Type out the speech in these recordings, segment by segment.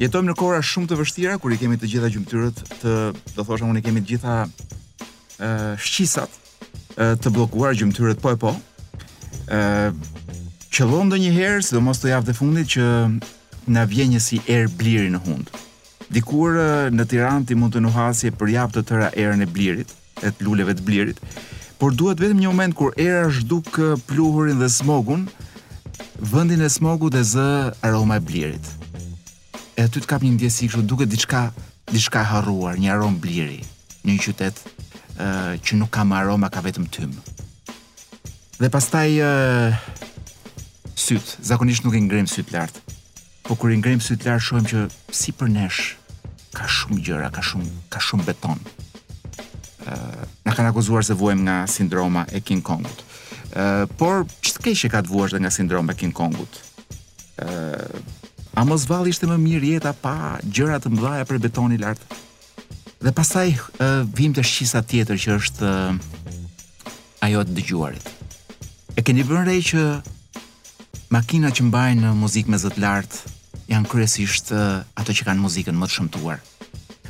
Jetojmë në kohëra shumë të vështira kur i kemi të gjitha gjymtyrët të, do thosha unë i kemi të gjitha ë shqisat të bllokuara gjymtyrët po e po. ë Qëllon ndonjëherë, sidomos këto javët e fundit që na vjen një si erë bliri në hund. Dikur në Tiranë ti mund të nuhasje për javë të tëra erën e blirit, e të luleve të blirit, por duhet vetëm një moment kur era zhduk pluhurin dhe smogun, vendin e smogut e zë aroma e blirit. E aty të kap një ndjesi kështu duket si diçka e harruar, një aromë bliri, në një qytet uh, që nuk ka më aroma, ka vetëm tym. Dhe pastaj uh, sytë, zakonisht nuk i ngremë sytë lart. Po kur i ngremë sytë lart shohim që sipër nesh ka shumë gjëra, ka shumë ka shumë beton. Ë na kanë akuzuar se vuajmë nga sindroma e King Kongut. Ë por ç'të keqe ka të vuash dhe nga sindroma e King Kongut. Ë a mos vallë ishte më mirë jeta pa gjëra të mëdha prej betoni lart. Dhe pastaj uh, vijmë te shqisa tjetër që është uh, ajo e të dëgjuarit. E keni vënë re që makinat që mbajnë muzikë me zë të lartë janë kryesisht ato që kanë muzikën më të shëmtuar.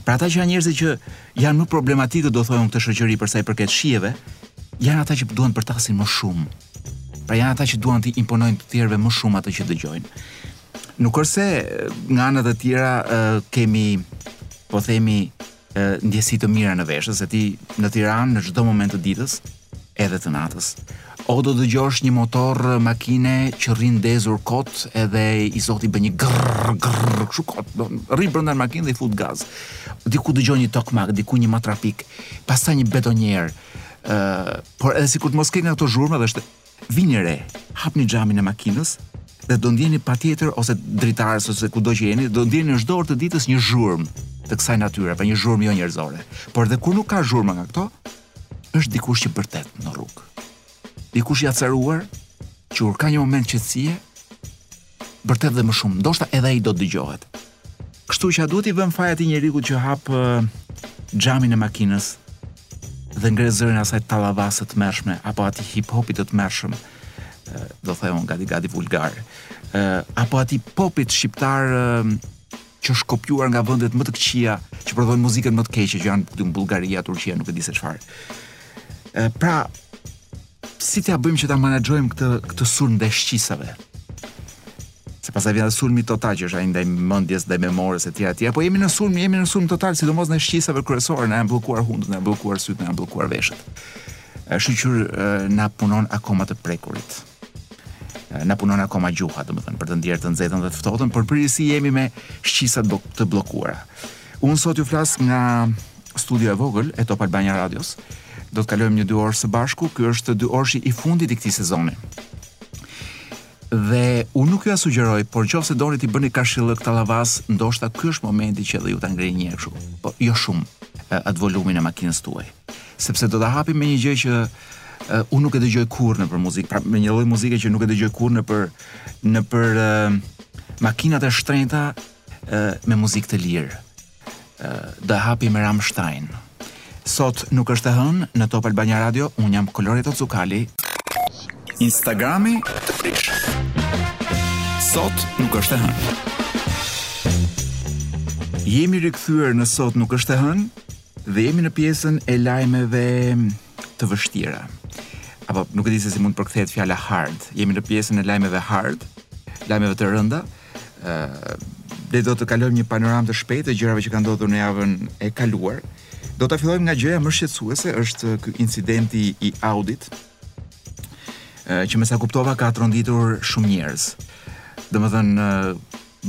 Pra ata që janë njerëzit që janë më problematikë do thosha në këtë shoqëri për sa i përket shijeve, janë ata që duan të bërtasin më shumë. Pra janë ata që duan t'u imponojnë të tjerëve më shumë atë që dëgjojnë. Nuk është se nga ana tjetër kemi po themi Ndjesi të mira në veshë, se ti në Tiranë në çdo moment të ditës, edhe të natës, o do dëgjosh një motor makine që rri ndezur kot edhe i zoti bën një grrr grrr kështu kot, rri brenda makinës dhe i fut gaz diku dëgjon një tokmak diku një matrapik pastaj një betoniere ë uh, por edhe sikur të mos ke nga këto zhurma dhe është Vini re, hapni xhamin e makinës dhe do ndjeni patjetër ose dritarës ose kudo që jeni, do ndjeni në çdo orë të ditës një zhurmë të kësaj natyre, pra një zhurmë jo njerëzore. Por dhe kur nuk ka zhurma nga këto, është dikush që bërtet në rrugë. Dikush i acaruar, që kur ka një moment qetësie, Bërtet dhe më shumë, ndoshta edhe ai do të dëgjohet. Kështu që a duhet t'i vëmë faj atij njeriu që hap xhamin e makinës dhe ngre zërin asaj tallavasë të tmerrshme apo atij hip hopit të tmerrshëm do thoja unë gati gati vulgar apo atij popit shqiptar që është kopjuar nga vendet më të këqija që prodhojnë muzikën më të keqe që janë në Bullgaria, Turqia, nuk e di se çfarë. Pra, Si t'ia bëjmë që ta menaxhojmë këtë këtë sulm ndaj shqisave? Se pastaj vjen sulmi total që është ai ndaj mendjes, ndaj memories etj etj. Po jemi në sulm, jemi në sulm total, sidomos ndaj shqisave kryesore, na janë bllokuar hundët, na janë bllokuar sytë, na janë bllokuar veshët. Është që na punon akoma të prekurit. Na punon akoma gjuha, domethënë për të ndjerë të nxehtën dhe të ftohtën, por në përgjithësi jemi me shqisat të bllokuara. Unë sot ju flas nga studioja e vogël e Top Albania Radios. Do të kalojmë një dy orë së bashku. Ky është dyorëshi i fundit i këtij sezoni. Dhe unë nuk jua sugjeroj, por në qoftë se doni t'i bëni karshillëk ëtyre llavave, ndoshta ky është momenti që edhe ju ta ngrini një çikë kështu. Po, jo shumë, atë volumin e makinës tuaj. Sepse do ta hapim me një gjë që uh, unë nuk e dëgjoj kurrë nëpër muzikë, pra me një lloj muzike që nuk e dëgjoj kurrë nëpër nëpër uh, makinat e shtrenjta uh, me muzikë të lirë. Do e hapim me Rammstein. Sot nuk është e hënë në Top Albania Radio, unë jam Koloreto Cukali. Instagrami të prish. Sot nuk është e hënë. Jemi rikthyer në sot nuk është e hënë dhe jemi në pjesën e lajmeve të vështira. Apo nuk e di se si mund të përkthehet fjala hard. Jemi në pjesën e lajmeve hard, lajmeve të rënda Ë le do të kalojmë një panoramë të shpejtë të gjërave që kanë ndodhur në javën e kaluar. Do ta fillojmë nga gjëja më shqetësuese, është ky incidenti i Audit, që me sa kuptova ka tronditur shumë njerëz. Domethënë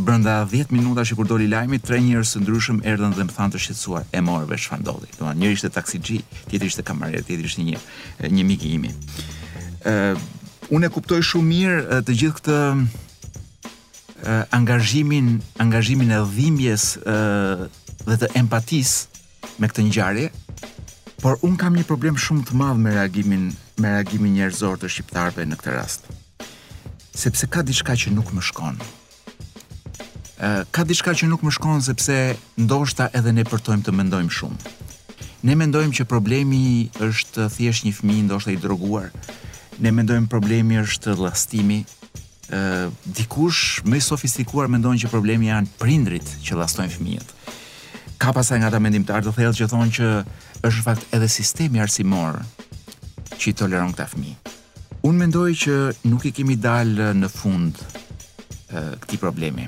brenda 10 minutash kur doli lajmi, tre njerëz të ndryshëm erdhën dhe më thanë të shqetësuar, e morëve çfarë ndodhi. Domethënë njëri ishte taksixhi, tjetri ishte kamarier, tjetri ishte një një mik i imi. Ë unë e kuptoj shumë mirë të gjithë këtë angazhimin, angazhimin e dhimbjes ë dhe të empatisë me këtë ngjarje. Por unë kam një problem shumë të madh me reagimin me reagimin njerëzor të shqiptarëve në këtë rast. Sepse ka diçka që nuk më shkon. Ë ka diçka që nuk më shkon sepse ndoshta edhe ne përtojmë të mendojmë shumë. Ne mendojmë që problemi është thjesht një fëmijë ndoshta i droguar. Ne mendojmë problemi është llastimi, dikush më i sofistikuar mendon që problemi janë prindërit që llastojnë fëmijët. Ka pastaj nga ata mendimtarë të thellë që thonë që është në fakt edhe sistemi arsimor që i toleron këta fëmijë. Unë mendoj që nuk i kemi dalë në fund këtij problemi.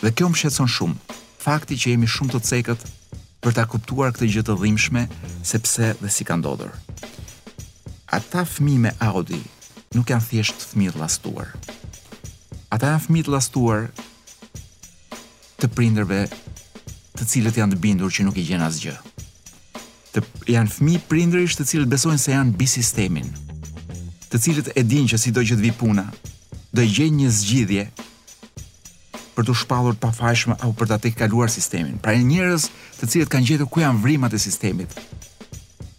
Dhe kjo më shqetëson shumë. Fakti që jemi shumë të cekët për ta kuptuar këtë gjë të dhimbshme se pse dhe si ka ndodhur. Ata fëmijë me Audi nuk janë thjesht fëmijë të llastuar. Ata janë fëmijë të llastuar të prindërve të cilët janë të bindur që nuk i gjen asgjë. Ata janë fëmijë prindërish të cilët besojnë se janë mbi sistemin, të cilët e dinë që sido që të vijë puna, do i gjejnë një zgjidhje për t'u shpallur të pafajshëm apo për ta tejkaluar sistemin. Pra janë njerëz të cilët kanë gjetur ku janë vrimat e sistemit.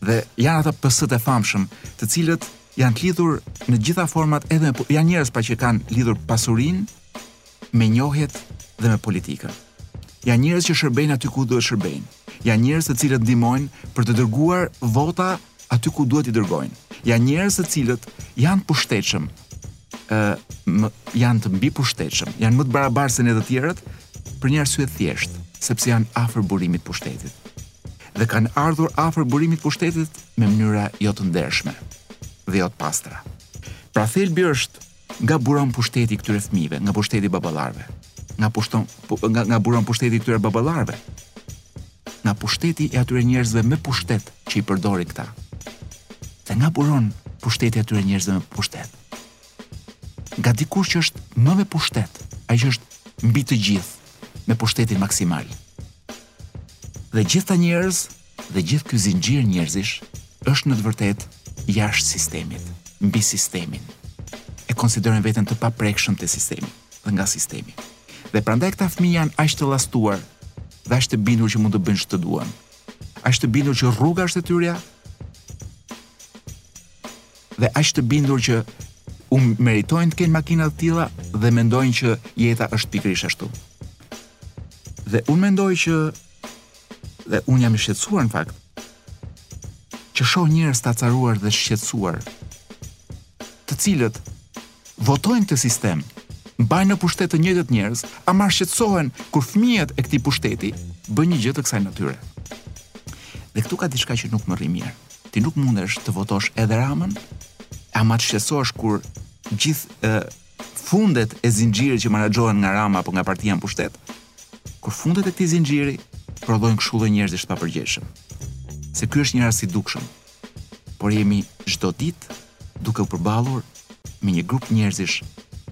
Dhe janë ata PS të famshëm, të cilët janë të lidhur në të gjitha format edhe po, janë njerëz pra që kanë lidhur pasurinë me njohjet dhe me politikën. Janë njerëz që shërbejnë aty ku duhet të shërbejnë. Janë njerëz të cilët ndihmojnë për të dërguar vota aty ku duhet t'i dërgojnë. Janë njerëz të cilët janë të pushtetshëm, ë janë të mbipushtetshëm, janë më të barabartë se ne të tjerët për një arsye të thjeshtë, sepse janë afër burimit të pushtetit. Dhe kanë ardhur afër burimit të pushtetit me mënyra jo të ndershme dhe jo të pastra. Pra thelbi është Nga buron pushteti i këtyre fëmijëve, nga pushteti i baballarëve. Nga pushton pu, nga nga buron pushteti i këtyre baballarëve. Nga pushteti i atyre njerëzve me pushtet që i përdorin këta. Dhe nga buron pushteti i atyre njerëzve me pushtet. Nga dikush që është më me pushtet, ai që është mbi të gjithë, me pushtetin maksimal. Dhe gjithë këta njerëz Dhe gjithë ky zinxhir njerëzish është në të vërtetë jashtë sistemit, mbi sistemin. E konsiderojnë veten të paprekshëm te sistemi dhe nga sistemi. Dhe prandaj këta fëmijë janë aq të llastuar dhe aq të bindur që mund të bëjnë ç'të duan. Aq të bindur që rruga është e tyrja. Dhe aq të bindur që u meritojnë të kenë makina të tilla dhe mendojnë që jeta është pikërisht ashtu. Dhe unë mendoj që Dhe unë jam i shqetësuar në fakt. Që shoh njerëz të acaruar dhe shqetësuar, të cilët votojnë këtë sistem, mbajnë në pushtet të njëjtët njerëz, ama shqetësohen kur fëmijët e këtij pushteti bëjnë një gjë të kësaj natyre. Dhe këtu ka diçka që nuk më rri mirë. Ti nuk mundesh të votosh Edi Ramën, ama të shqetësohesh kur gjithë fundet e zinxhirit që menaxhohen nga Rama apo nga partia në pushtet, kur fundet e këtij zinxhiri prodhojnë kështu lloj njerëzish të papërgjegjshëm. Se ky është një rast i dukshëm. Por jemi çdo ditë duke u përballur me një grup njerëzish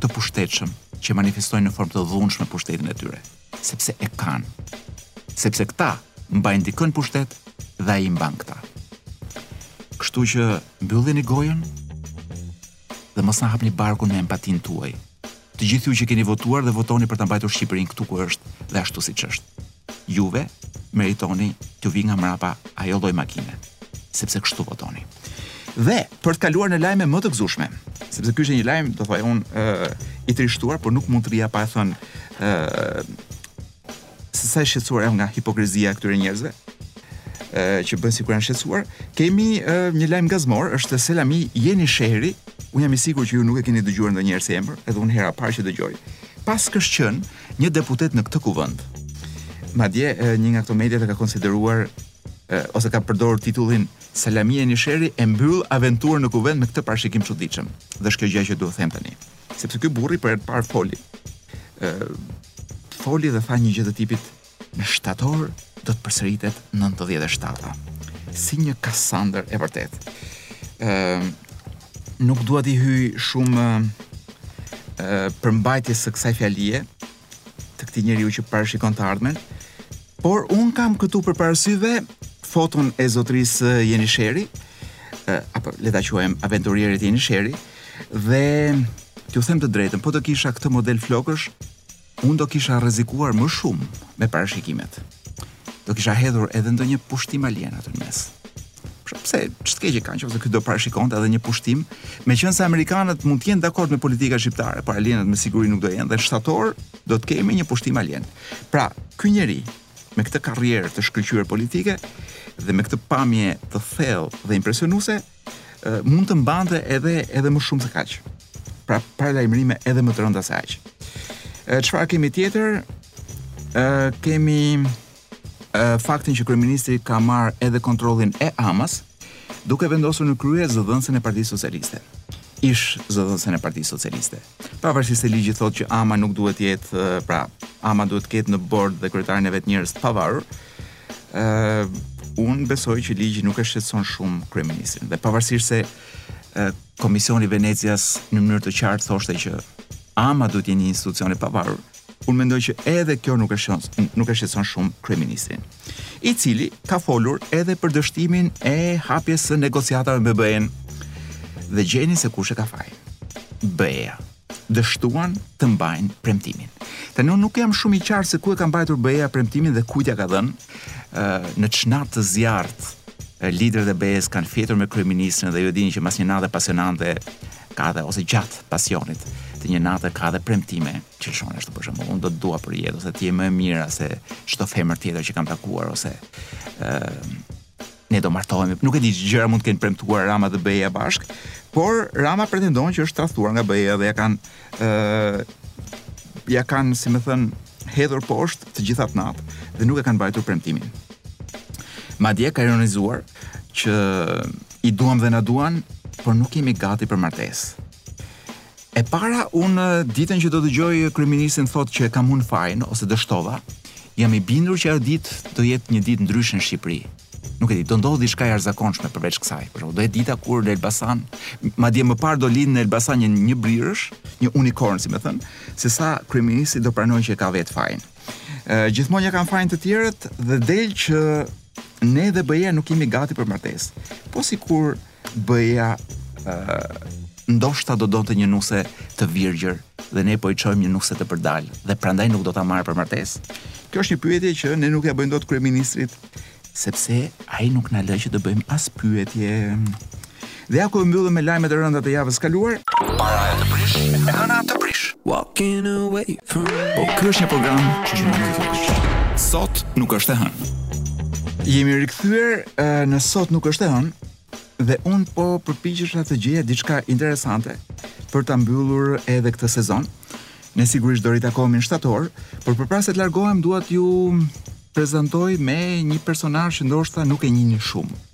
të pushtetshëm që manifestojnë në formë të dhunshme pushtetin e tyre, sepse e kanë. Sepse këta mbajnë dikë në pushtet dhe ai mban këta. Kështu që mbyllini gojën, dhe mos na hapni barkun me empatinë tuaj. Të gjithë ju që keni votuar dhe votoni për ta mbajtur Shqipërinë këtu ku është dhe ashtu siç është. Juve meritoni t'ju vijë nga mrapa ajo lloj makine, sepse kështu votoni. Dhe për të kaluar në lajme më të gëzueshme, sepse ky është një lajm, do thoja unë, i trishtuar, por nuk mund të rria pa e thënë, ë se sa e shqetësuar jam nga hipokrizia e këtyre njerëzve që bën sikur janë shqetësuar. Kemi e, një lajm gazmor, është Selami Jenishehri. Unë jam i sigurt që ju nuk e keni dëgjuar ndonjëherë si emër, edhe unë hera parë që dëgjoj. Paskësh qenë një deputet në këtë kuvend. Madje një nga këto mediat e ka konsideruar e, ose ka përdorur titullin Selami Jenishehri e mbyll aventurën në kuvend me këtë parashikim të çuditshëm. Dhe është kjo gjë që duhet të them tani. sepse ky burri për herë të parë foli. Ë foli dhe tha një gjë e tipit në shtator do të përsëritet 97-a. Si një Kassandër e vërtetë. Ë nuk dua t'i hyj shumë ë përmbajtjes së kësaj fjalie, të këtij njeriu që parashikon të ardhmen. Por unë kam këtu përpara syve foton e zotërisë Jenishehri, apo le ta quajmë aventurierit Jenishehri dhe t'ju them të drejtën, po të kisha këtë model flokësh, unë do kisha rrezikuar më shumë me parashikimet. Do kisha hedhur edhe ndonjë pushtim alien aty në mes. Pra pse ç'të keqe ka në qoftë se ky do parashikonte edhe një pushtim, meqenëse amerikanët mund të jenë dakord me politikën shqiptare, por alienët me siguri nuk do jenë dhe në shtator do të kemi një pushtim alien. Pra, ky njeri me këtë karrierë të shkëlqyer politike dhe me këtë pamje të thellë dhe impresionuese mund të mbante edhe edhe më shumë se kaq. Pra, paralajmërime edhe më të rënda se aq. Çfarë kemi tjetër? Ë kemi faktin që kryeministri ka marrë edhe kontrollin e AMA-s, duke vendosur në krye zëdhënësen e Partisë Socialiste ish zëdhënësen e Partisë Socialiste. Pavarësisht se ligji thotë që AMA nuk duhet të jetë, pra, AMA duhet të ketë në bord dhe kryetarin e vet njerëz të pavarur, ë uh, unë besoj që ligji nuk e shqetëson shumë kryeministrin. Dhe pavarësisht se uh, Komisioni i Venecias në mënyrë të qartë thoshte që AMA duhet të jetë një institucion i pavarur, Unë mendoj që edhe kjo nuk e shqetëson, nuk e shqetëson shumë kryeministrin, i cili ka folur edhe për dështimin e hapjes së negociatave me BE-në. Dhe gjeni se kush e ka faj. BE-ja dështuan të mbajnë premtimin. Tani nuk jam shumë i qartë se ku e ka mbajtur BE-ja premtimin dhe kujt ia ka dhënë, në ç'natë të zjarrtë liderët e BE-s kanë fjetur me kryeministrin dhe ju e dini që mas një nate pasionante Ka dhe ose gjatë pasionit të një nate ka dhe premtime që lëshon ashtu për shembull, unë do të dua për jetë ose ti je më e mira se çdo femër tjetër që kam takuar ose ë ne do martohemi. Nuk e di ç'gjëra mund të kenë premtuar Rama dhe BE-ja bashk, por Rama pretendon që është tradhtuar nga BE-ja dhe ja kanë ë ja kanë, si me thënë, hedhur poshtë të gjitha atë natë dhe nuk e kanë mbajtur premtimin. Madje ka ironizuar që I duam dhe na duan, por nuk jemi gati për martesë. E para, unë ditën që do dëgjoj kryeministrin thotë që e kam unë fajin ose dështova, jam i bindur që ajo ditë do jetë një ditë ndryshe në Shqipëri. Nuk e di, do ndodhë diçka e jashtëzakonshme përveç kësaj. Por do jetë dita kur në Elbasan, madje më parë do lindë në Elbasan një, njëbrirësh, një unikorn, si me thënë, se sa kryeministri do pranojë që e ka vetë fajin. Gjithmonë ja kanë fajin të tjerët dhe del që ne dhe BE-ja nuk jemi gati për martesë. Po sikur BE-ja ë ndoshta do donte një nuse të virgjër dhe ne po i çojmë një nuse të përdalë dhe prandaj nuk do ta marrë për martesë. Kjo është një pyetje që ne nuk ja bëjmë dot kryeministrit sepse ai nuk na lë që të bëjmë as pyetje. Dhe ja ku e mbyllëm me lajmet e rënda të javës së kaluar. Paraja të prish, e hëna të prish. Po ky është një program që nuk do të prish. Sot nuk është e hënë. Jemi rikthyer në sot nuk është e hënë dhe unë po përpiqesha të gjeja diçka interesante për ta mbyllur edhe këtë sezon. Ne sigurisht do ritakohemi në shtator, por përpara se të largohem dua t'ju prezantoj me një personazh që ndoshta nuk e njihni shumë.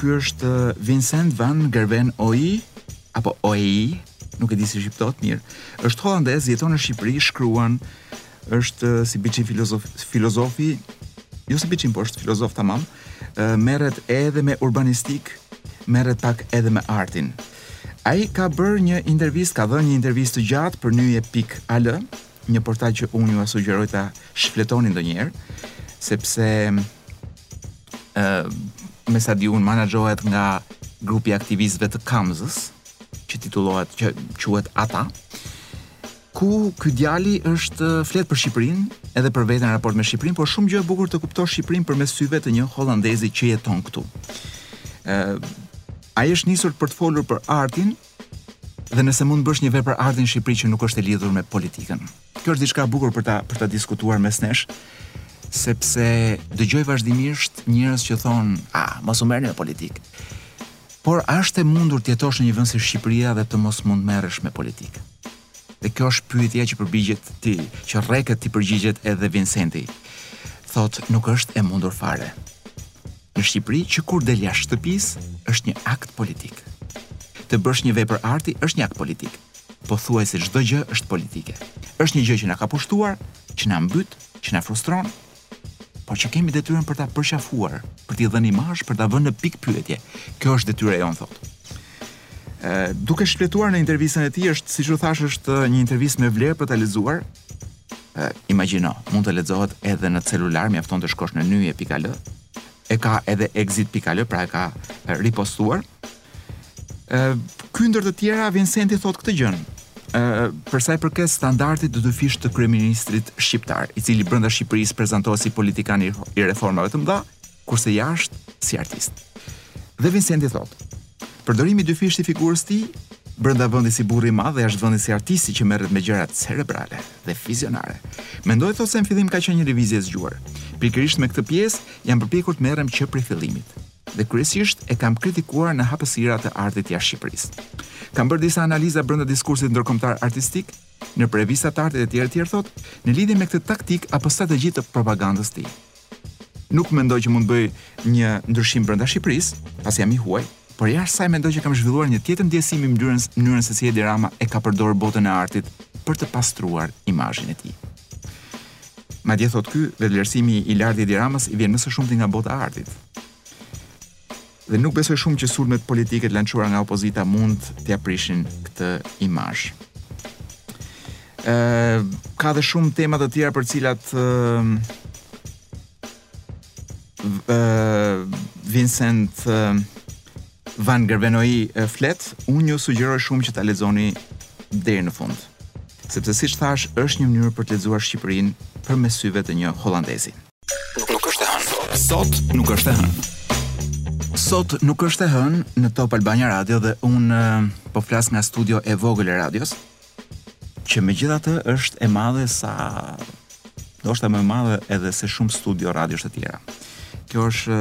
Ky është Vincent van Gerven Oi apo Oi, nuk e di si shqiptohet mirë. Është hollandez, jeton në Shqipëri, shkruan është si biçim filozofi, filozofi, jo si biçim, por është filozof tamam. Merret edhe me urbanistikë, merret pak edhe me artin. Ai ka bërë një intervistë, ka dhënë një intervistë të gjatë për nyje.al Një portal që unë ju sugjeroj ta shfletoni ndonjëherë, sepse ë me sa di unë menaxhohet nga grupi i aktivistëve të Kamzës, që titullohet që quhet Ata, ku ky djali është flet për Shqipërinë, edhe për veten në raport me Shqipërinë, por shumë gjë e bukur të kuptosh Shqipërinë përmes syve të një hollandezi që jeton këtu. ë Ai është nisur për të folur për artin, Dhe nëse mund të bësh një vepër arti në Shqipëri që nuk është e lidhur me politikën. Kjo është diçka e bukur për ta për ta diskutuar mes nesh, sepse dëgjoj vazhdimisht njerëz që thonë, "A, ah, mos u merrni me politikë." Por a është e mundur të jetosh në një vend si Shqipëria dhe të mos mund merresh me politikë? Dhe kjo është pyetja që përgjigjet t'i, që rreket t'i përgjigjet edhe Vincenti. Thotë, nuk është e mundur fare. Në Shqipëri që kur del jashtë shtëpisë është një akt politik. Të bësh një vepër arti është një akt politik. Pothuajse çdo gjë është politike. Është një gjë që na ka pushtuar, që na mbyt, që na frustron, por që kemi detyrën për ta përqafuar, për t'i dhënë imazh, për ta vënë në pikëpyetje. Kjo është detyra jonë thotë. Ë duke shfletuar në intervistën e tij është siç ju thashë është një intervistë me vlerë për ta lexuar. Imagjino, mund të lexohet edhe në celular, mjafton të shkosh në nyje.al. E ka edhe exit.al, pra e ka ripostuar. Ë ky ndër të tjera Vincenti thotë këtë gjën. Ë për sa i përket standardit të dyfish të kryeministrit shqiptar, i cili brenda Shqipërisë prezantohet si politikan i reformave të mëdha, kurse jashtë si artist. Dhe Vincenti thotë, përdorimi i dyfishtë i figurës tij, brenda vëndi si burrë i madh dhe jashtë vëndi si artisti që merret me gjërat cerebrale dhe vizionare. Mendoj thotë se në fillim ka qenë një lëvizje e zgjuar. Pikërisht me këtë pjesë jam përpjekur të merrem që prej fillimit dhe kryesisht e kam kritikuar në hapësira të artit jashtë Shqipërisë. Kam bërë disa analiza brenda diskursit ndërkombëtar artistik, nëpër revista të artit e tjerë e tjerë thotë, në lidhje me këtë taktikë apo strategji të propagandës tij. Nuk mendoj që mund të bëj një ndryshim brenda Shqipërisë, pasi jam i huaj, por jashtë saj mendoj që kam zhvilluar një tjetër ndjesi mbi mënyrën se si Edi Rama e ka përdorur botën e artit për të pastruar imazhin e tij. Madje thotë ky, vetëvlerësimi i lartë i Edi Ramës i vjen më së shumti nga bota e artit. Dhe nuk besoj shumë që sulmet politike të lançuara nga opozita mund t'ia prishin këtë imazh. Ë ka dhe shumë tema të tjera për cilat ë Vincent Van Gerven Oei flet, unë ju sugjeroj shumë që ta lexoni deri në fund. Sepse siç thashë, është një mënyrë për të lexuar Shqipërinë përmes syve të një hollandezi. Nuk është e hënë. Sot nuk është e hënë. Sot nuk është e hënë në Top Albania Radio dhe unë po flas nga studio e vogël e radios. Që megjithatë është e madhe sa ndoshta më e madhe edhe se shumë studio radiosh të tjera. Kjo është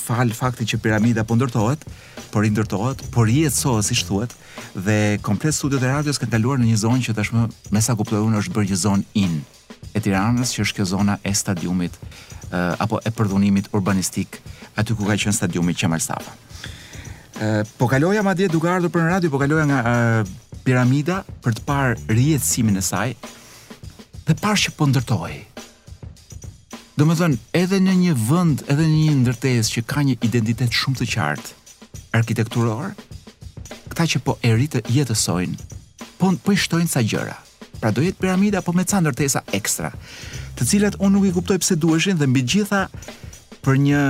falë faktit që piramida po ndërtohet, po rindërtohet, po rijetësohet siç thuhet dhe komplet studiot e radios kanë kaluar në një zonë që tashmë me sa kuptoj unë është bërë një zonë in. Ëh, e Tiranës që është kjo zona e stadiumit apo e përdhunimit urbanistik aty ku ka qenë stadiumi Qemal Stafa. Po kaloja madje duke ardhur për në radio, po kaloja nga piramida për të parë rijetësimin e saj dhe pashë që po ndërtohej. Domethënë, edhe në një vënd, edhe në një ndërtesë që ka një identitet shumë të qartë, arkitekturor, këta që po e rijetësojnë, po, po i shtojnë ca gjëra. Pra do jetë piramida po me ca ndërtesa ekstra, të cilat unë nuk i kuptoj pse duheshin dhe mbi të gjitha për një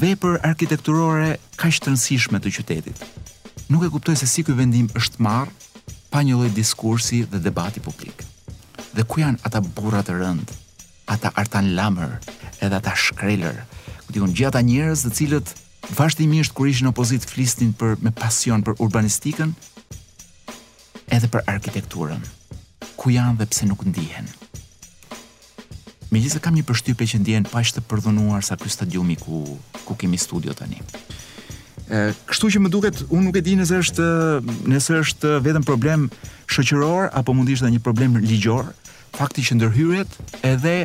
vepër arkitekturore kaq të rëndësishme të qytetit. Nuk e kuptoj se si ky vendim është marrë pa një lloj diskursi dhe debati publik. Dhe ku janë ata burra të rëndë, ata Artan Lamër, edhe ata Shkrelër, ku di unë gjithë ata njerëz të cilët vazhdimisht kur ishin opozitë flisnin për me pasion për urbanistikën, Edhe për arkitekturën, ku janë dhe pse nuk ndihen. Megjithëse kam një përshtypje që ndjehen po aq të përdhunuar sa ky stadiumi ku ku kemi studio tani. Ë, kështu që më duket, unë nuk e di nëse është nëse është vetëm problem shoqëror apo mund të ishte dhe një problem ligjor, fakti që ndërhyret edhe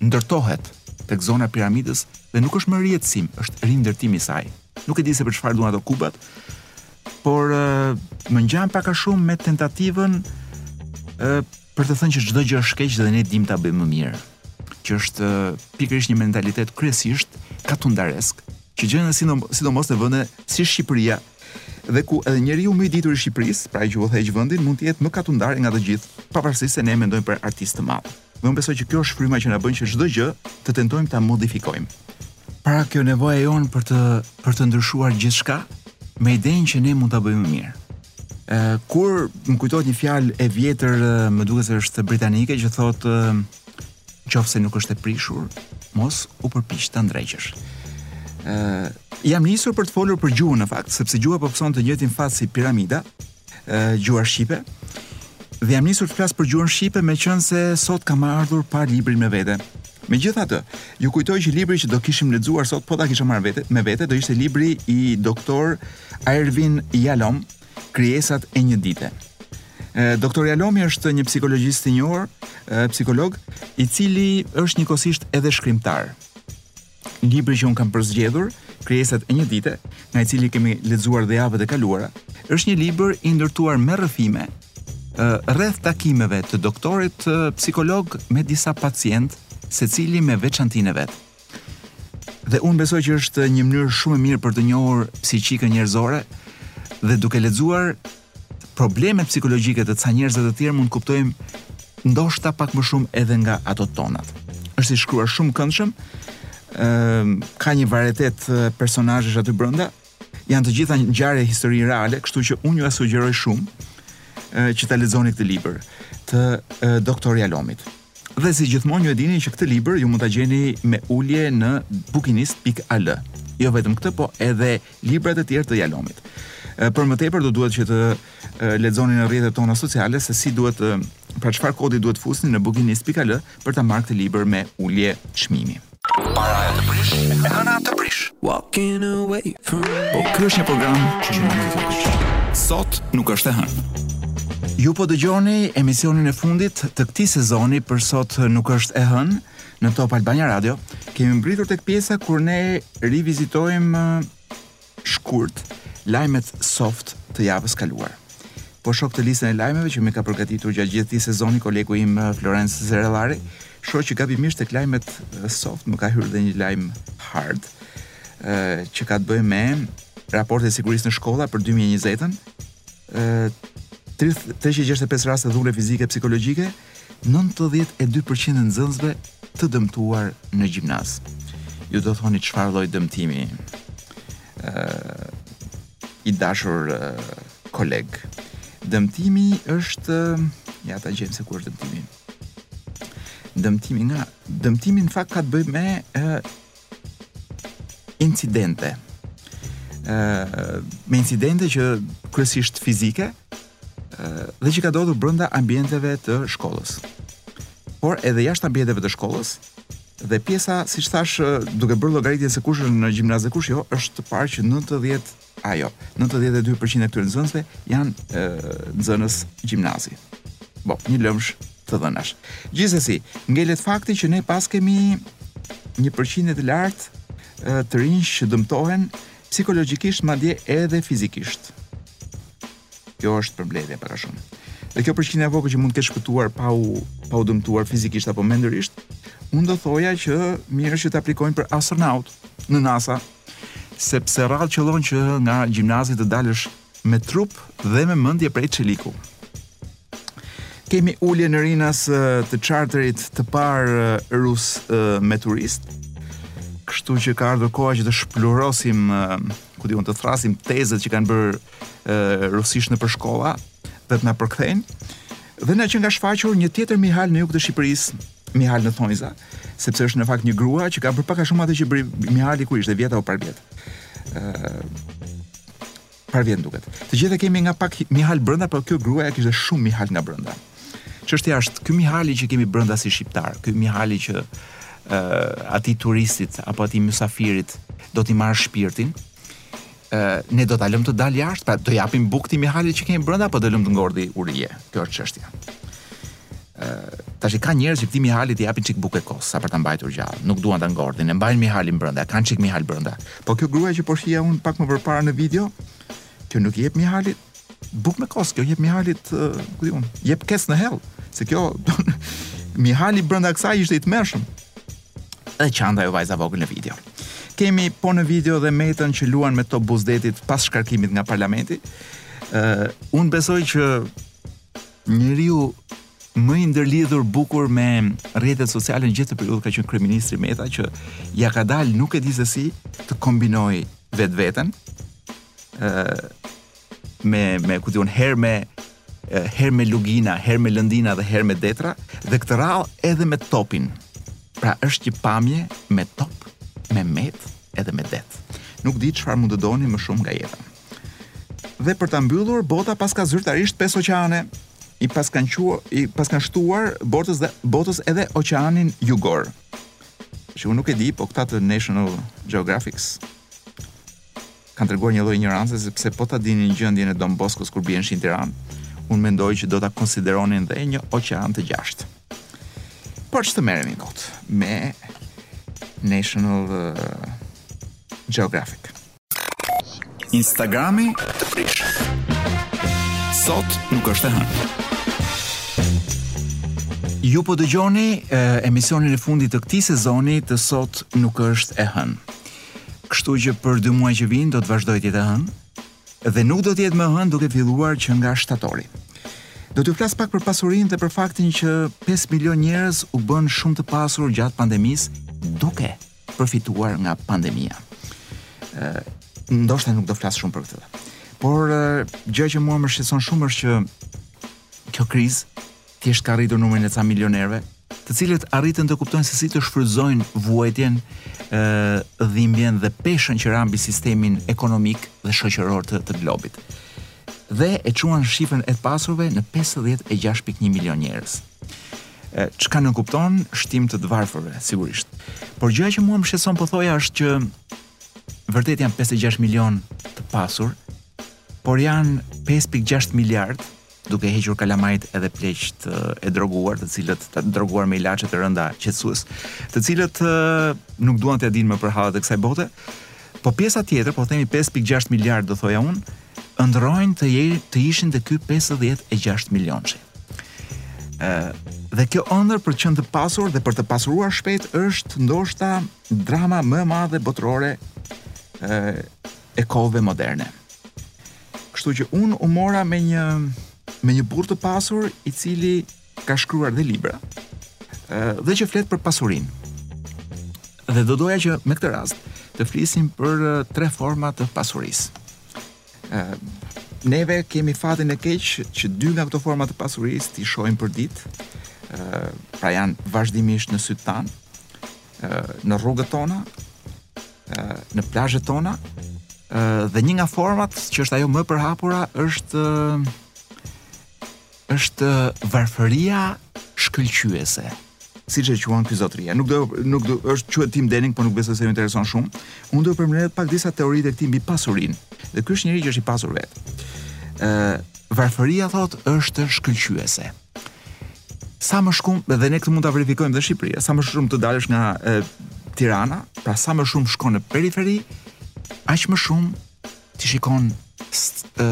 ndërtohet tek zona e piramidës dhe nuk është më rijetëzim, është rindërtim i saj. Nuk e di se për çfarë duhen ato kubat. Por më ngjan pak a shumë me tentativën ë për të thënë që çdo gjë është keq dhe ne dimë ta bëjmë më mirë, që është pikërisht një mentalitet kryesisht katundaresk, që gjen sidomos në vende si Shqipëria, dhe ku edhe njeriu më i ditur i Shqipërisë, pra ai që udhëheq vendin, mund të jetë më katundar nga të gjithë, pavarësisht se ne e mendojmë për artist të madh. Dhe unë besoj që kjo është fryma që na bën që çdo gjë të tentojmë ta modifikojmë. Pra kjo nevoja jonë për të për të ndryshuar gjithçka me idenë që ne mund ta bëjmë më mirë. Ë kur më kujtohet një fjalë e vjetër, më duket se është britanike që thotë qoftë se nuk është e prishur, mos u përpiq ta ndreqësh. Ë jam nisur për të folur për gjuhën në fakt, sepse gjuha po pëson të njëjtin fat si piramida, gjuha shqipe. Dhe jam nisur të flas për gjuhën shqipe meqenëse sot kam ardhur pa librin me vete. Megjithatë, ju kujtoj që libri që do kishim lexuar sot, po ta kisha marrë vete, me vete, do ishte libri i doktor Irvin Jalom, Krijesat e një dite. Doktor Jalomi është një psikologjist i njohur, psikolog, i cili është njëkohësisht edhe shkrimtar. Libri që unë kam përzgjedhur, Krijesat e një dite, nga i cili kemi lexuar dhe javët e kaluara, është një libër i ndërtuar me rrëfime rreth takimeve të doktorit psikolog me disa pacientë, secili me veçantinë e vet. Dhe unë besoj që është një mënyrë shumë e mirë për të njohur psikikën njerëzore dhe duke lexuar problemet psikologjike të ca njerëzve të tjerë mund të kuptojmë ndoshta pak më shumë edhe nga ato tonat. Është i shkruar shumë këndshëm, ë ka një varietet personazhesh aty brenda. Janë të gjitha ngjarje histori reale, kështu që unë jua sugjeroj shumë që ta lexoni këtë libër të Doktor Jalomit. Dhe si gjithmonë ju e dini që këtë libër ju mund ta gjeni me ulje në bukinist.al. Jo vetëm këtë, po edhe librat e tjerë të Jalomit. Për më tepër do duhet që të lexoni në rrjetet tona sociale se si duhet të pra çfarë kodi duhet fusni në bukinist.al për ta marrë këtë libër me ulje çmimi. Para e të prish, e hëna të prish. Walking away from Po ky është një program që nuk do të prish. Sot nuk është e hënë. Ju po dëgjoni emisionin e fundit të këtij sezoni për sot nuk është e hënë. Në Top Albania Radio kemi mbritur tek pjesa kur ne rivizitojmë shkurt lajmet soft të javës kaluar. Po shoh te listën e lajmeve që më ka përgatitur gjatë gjithë këtij sezoni kolegu im eh, Florenc Zerellari, shoh që gabimisht tek lajmet eh, soft më ka hyrë dhe një lajm hard eh, që ka të bëjë me raportet e sigurisë në shkolla për 2020-ën. 365 raste dhune fizike psikologjike, Nëntëdhjetë e dy për qind e nxënësve të dëmtuar në gjimnaz. Ju do thoni çfarë lloj dëmtimi? ë i dashur koleg. Dëmtimi është ja ta gjejmë se ku është dëmtimi. Dëmtimi nga dëmtimi në fakt ka të bëjë me ë incidente. ë me incidente që kryesisht fizike, dhe që ka ndodhur brenda ambienteve të shkollës. Por edhe jashtë ambienteve të shkollës dhe pjesa, siç thashë, duke bërë llogaritjen se kush është në gjimnaz dhe kush jo, është parë që 90 ajo, 92% e këtyre nxënësve janë nxënës gjimnazi. Po, një lëmsh të dhënash. Gjithsesi, ngelet fakti që ne paskemi një përqindje të lartë të rinj që dëmtohen psikologjikisht madje edhe fizikisht. Kjo është përmbledhja pak a shumë. Dhe kjo përqindja e vogël që mund të ketë shpëtuar pa u pa u dëmtuar fizikisht apo mendërisht, unë do thoja që mirë është që të aplikojnë për astronaut në NASA, sepse rrallë qëllon që nga gjimnazi të dalësh me trup dhe me mëndje prej çeliku. Kemi ulje në Rinas të charterit të parë rus me turistë, kështu që ka ardhur koha që të shpluhurosim, ku di unë të thrasim tezët që kanë bërë rusisht nëpër shkolla dhe të na përkthejnë. Dhe na qënka shfaqur një tjetër Mihal në jug të Shqipërisë, Mihal në thonjëza, sepse është në fakt një grua që ka bërë pak a shumë atë që bëri Mihali kur ishte vjet apo parvjet. ë Parvjet duket. Të gjithë e kemi nga pak Mihal brenda, por kjo gruaja kishte shumë Mihal nga brenda. Çështja është ky Mihali që kemi brenda si shqiptar, ky Mihali që ë atij turistit apo atij mysafirit do t'i marrë shpirtin, ne do ta lëmë të dalë jashtë, pra do japim bukë këtij Mihalit që kemi brenda apo do lëmë të ngordhi urije? Kjo është çështja. Ë tash ka njerëz që këtij Mihalit i japin çik bukë kos sa për ta mbajtur gjallë. Nuk duan ta ngordhin, e mbajnë Mihalin brenda, kanë çik Mihal brenda. Po kjo gruaja që po shihja unë pak më përpara në video, kjo nuk i jep Mihalit Bukë me kos, kjo jep Mihalit, ku di unë, jep kes në hell, se kjo Mihali brenda kësaj ishte i tmerrshëm. Dhe qante ajo vajza e vogël në video. Kemi po në video dhe Metën që luan me top buzë detit pas shkarkimit nga parlamenti. Uh, unë besoj që njeriu më i ndërlidhur bukur me rrjetet sociale në gjithë këtë periudhë ka qenë kryeministri Meta që ia ka dalë nuk e di se si të kombinojë vetveten me me ku di unë herë me herë me lugina, herë me lëndina dhe herë me detra dhe këtë radhë edhe me topin. Pra është një pamje me top, me Metë edhe me det. Nuk di çfarë mund të doni më shumë nga jeta. Dhe për ta mbyllur, bota paska zyrtarisht pesë oqeane, i paskan qua, i paskan shtuar botës dhe botës edhe oqeanin jugor. Që unë nuk e di, po këta të National Geographic kanë treguar një lloj injorance sepse po ta dinin gjendjen e Don Boskos kur bie shi në Tiranë, unë mendoj që do ta konsideronin dhe një oqean të gjashtë. Por ç'të merremi kot me National Geographic. Instagrami të prish. Sot nuk është e hënë. Ju po dëgjoni emisionin e fundit të këtij sezoni të sot nuk është e hënë. Kështu që për dy muaj që vijnë do të vazhdojë të jetë e hënë dhe nuk do të jetë më e hënë duke filluar që nga shtatori. Do t'ju flas pak për pasurinë dhe për faktin që 5 milion njerëz u bënë shumë të pasur gjatë pandemisë duke përfituar nga pandemia. Ë ndoshta nuk do flas shumë për këtë. Por gjëja që mua më shqetëson shumë është që kjo krizë Thjesht ka rritur numrin e ca milionerëve, të cilët arritën të kuptojnë se si të shfrytëzojnë vuajtjen, ë dhimbjen dhe peshën që ra mbi sistemin ekonomik dhe shoqëror të, të globit. Dhe e çuan shifrën e të pasurve në 56.1 milion njerëz. Çka nënkupton shtim të të varfërve, sigurisht. Por gjëja që mua më shqetëson po thoja është që vërtet janë 56 milion të pasur, por janë 5.6 miliard duke hequr kalamajt edhe pleqt e droguar, të cilët të droguar me ilaçe të rënda qetësues, të cilët nuk duan të dinë më për hallet e kësaj bote. Po pjesa tjetër, po themi 5.6 miliard do thoja unë, ëndrrojnë të je, të ishin te ky 56 milionshi. Ë dhe kjo ëndërr për të qenë të pasur dhe për t'u pasuruar shpejt është ndoshta drama më e madhe botërore ë e kohëve moderne. Kështu që unë u mora me një me një burrë të pasur i cili ka shkruar dhe libra dhe që flet për pasurinë. Dhe do doja që me këtë rast të flisim për tre forma të pasurisë. Ë neve kemi fatin e keq që dy nga këto forma të pasurisë t'i shohim përditë. Ë pra janë vazhdimisht në sytë tanë, në rrugët tona, në plazhet tona dhe një nga format që është ajo më përhapura është është varfëria shkëlqyese siç e quan ky zotëria. Nuk do nuk do është quhet Tim Denning, por nuk besoj se ju intereson shumë. Unë do të përmend pak disa teori të këtij mbi pasurinë. Dhe ky është njeri që është i pasur vetë. Ë varfëria thotë është shkëlqyese. Sa më shkumë, dhe ne këtë mund ta verifikojmë dhe në Shqipëri, sa më shumë të dalësh nga e, Tirana, pra sa më shumë shkon në periferi, aq më shumë ti shikon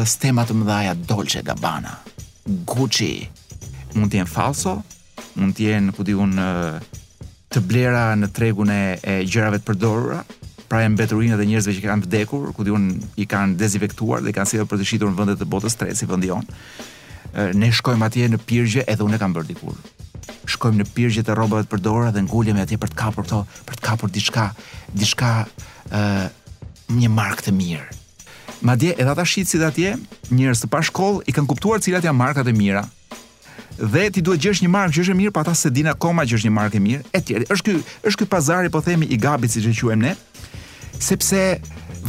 stema të mëdha Dolce Gabbana, Gucci, mund të jenë falso, mund të jenë ku di unë të blera në tregun e, e gjërave të përdorura, pra mbeturina e njerëzve që kanë vdekur, ku di unë i kanë dezinfektuar dhe i kanë sjellë për t'i shitur në vende të botës tretë si vendi jonë. Ne shkojmë atje në pirgje, edhe unë e kam bërë dikur. Shkojmë në pirgje të rrobave të përdorura dhe ngulemi atje për të kapur këto, për të kapur diçka, diçka ë një markë të mirë. Madje edhe ata shitësit atje, njerëz të pashkollë, i kanë kuptuar cilat janë markat e mira, Dhe ti duhet të gjesh një markë që është e mirë, po ata s'e dinë akoma që është një markë e mirë, etj. Është ky, është ky pazari po themi i gabit siç e quajmë ne, sepse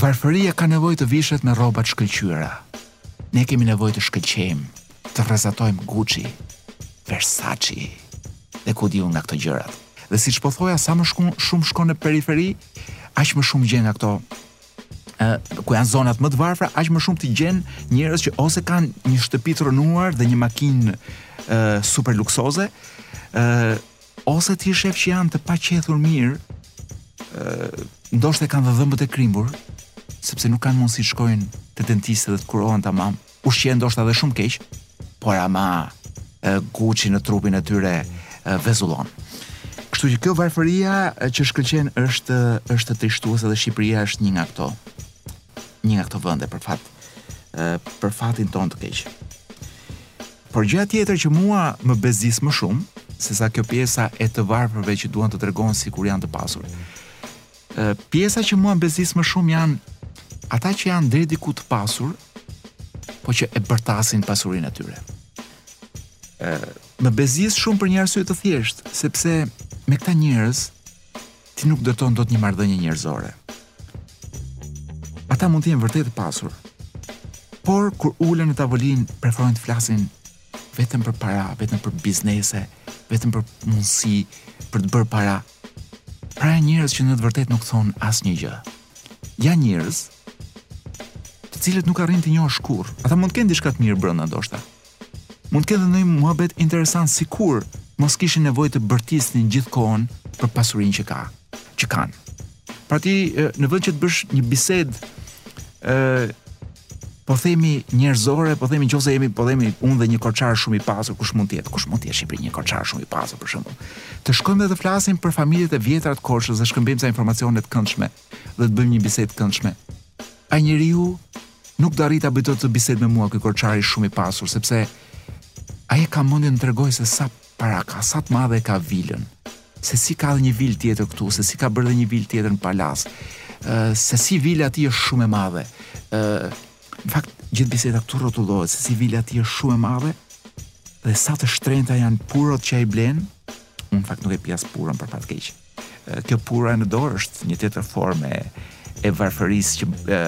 varfëria ka nevojë të vishet me rroba të shkëlqyera. Ne kemi nevojë të shkëlqejmë, të rrezatojmë Gucci, Versace dhe ku di unë nga këto gjërat. Dhe siç po thoja, sa më shkon, shumë shkon në periferi, aq më shumë gjen nga këto ku janë zonat më të varfra, aq më shumë ti gjen njerëz që ose kanë një shtëpi të rënuar dhe një makinë super luksoze, ë ose ti shef që janë të paqethur mirë, ë ndoshta i kanë dhe dhëmbët e krimbur, sepse nuk kanë mundësi të shkojnë te dentisti dhe të kurohen tamam. Ushqehen ndoshta edhe shumë keq, por ama Gucci në trupin e tyre vezullon. Kështu që kjo varfëria që shkëlqen është është trishtuese dhe Shqipëria është një nga këto. Një nga këto vende për fat për fatin tonë të keq. Por gjëja tjetër që mua më bezdis më shumë se sa kjo pjesa e të varfërve që duan të tregojnë sikur janë të pasur. Pjesa që mua më bezdis më shumë janë ata që janë deri diku të pasur, po që e bërtasin pasurinë e tyre. Ë, më bezdis shumë për një arsye të thjeshtë, sepse me këta njerëz ti nuk ndërton dot një marrëdhënie njerëzore. Ata mund të jenë vërtet të pasur, por kur ulen në tavolinë preferojnë të flasin vetëm për para, vetëm për biznese, vetëm për mundësi për të bërë para. Pra janë njerëz që në të vërtetë nuk thonë asnjë gjë. Janë njerëz të cilët nuk arrin t'i njohësh kurrë. Ata mund të kenë diçka të mirë brenda ndoshta. Mund të kenë ndonjë muhabet interesant sikur mos kishin nevojë të bërtisnin gjithë kohën për pasurinë që ka, që kanë. Pra ti në vend që të bësh një bisedë ë po themi njerëzore, po themi nëse jemi po themi unë dhe një korçar shumë i pasur, kush mund të jetë, kush mund të jetë në Shqipëri një korçar shumë i pasur për shembull. Të shkojmë dhe të flasim për familjet e vjetra të Korçës dhe shkëmbejmë ca informacione të këndshme dhe të bëjmë një bisedë të këndshme. Ai njeriu nuk do arrijë ta bëjë këtë bisedë me mua ky korçari shumë i pasur sepse ai ka mendjen të tregojë se sa Para ka sa të madhe e ka vilën se si ka dhe një vilë tjetër këtu, se si ka bërë dhe një vilë tjetër në Palasë, se si vila e tij është shumë e madhe. Në fakt, gjithë biseda këtu rrotullohet, se si vila e tij është shumë e madhe, dhe sa të shtrenjta janë purot që ai blen, unë në fakt nuk e pi as puron për fat të keq. Kjo puroja në dorë është një tjetër formë e e varfërisë që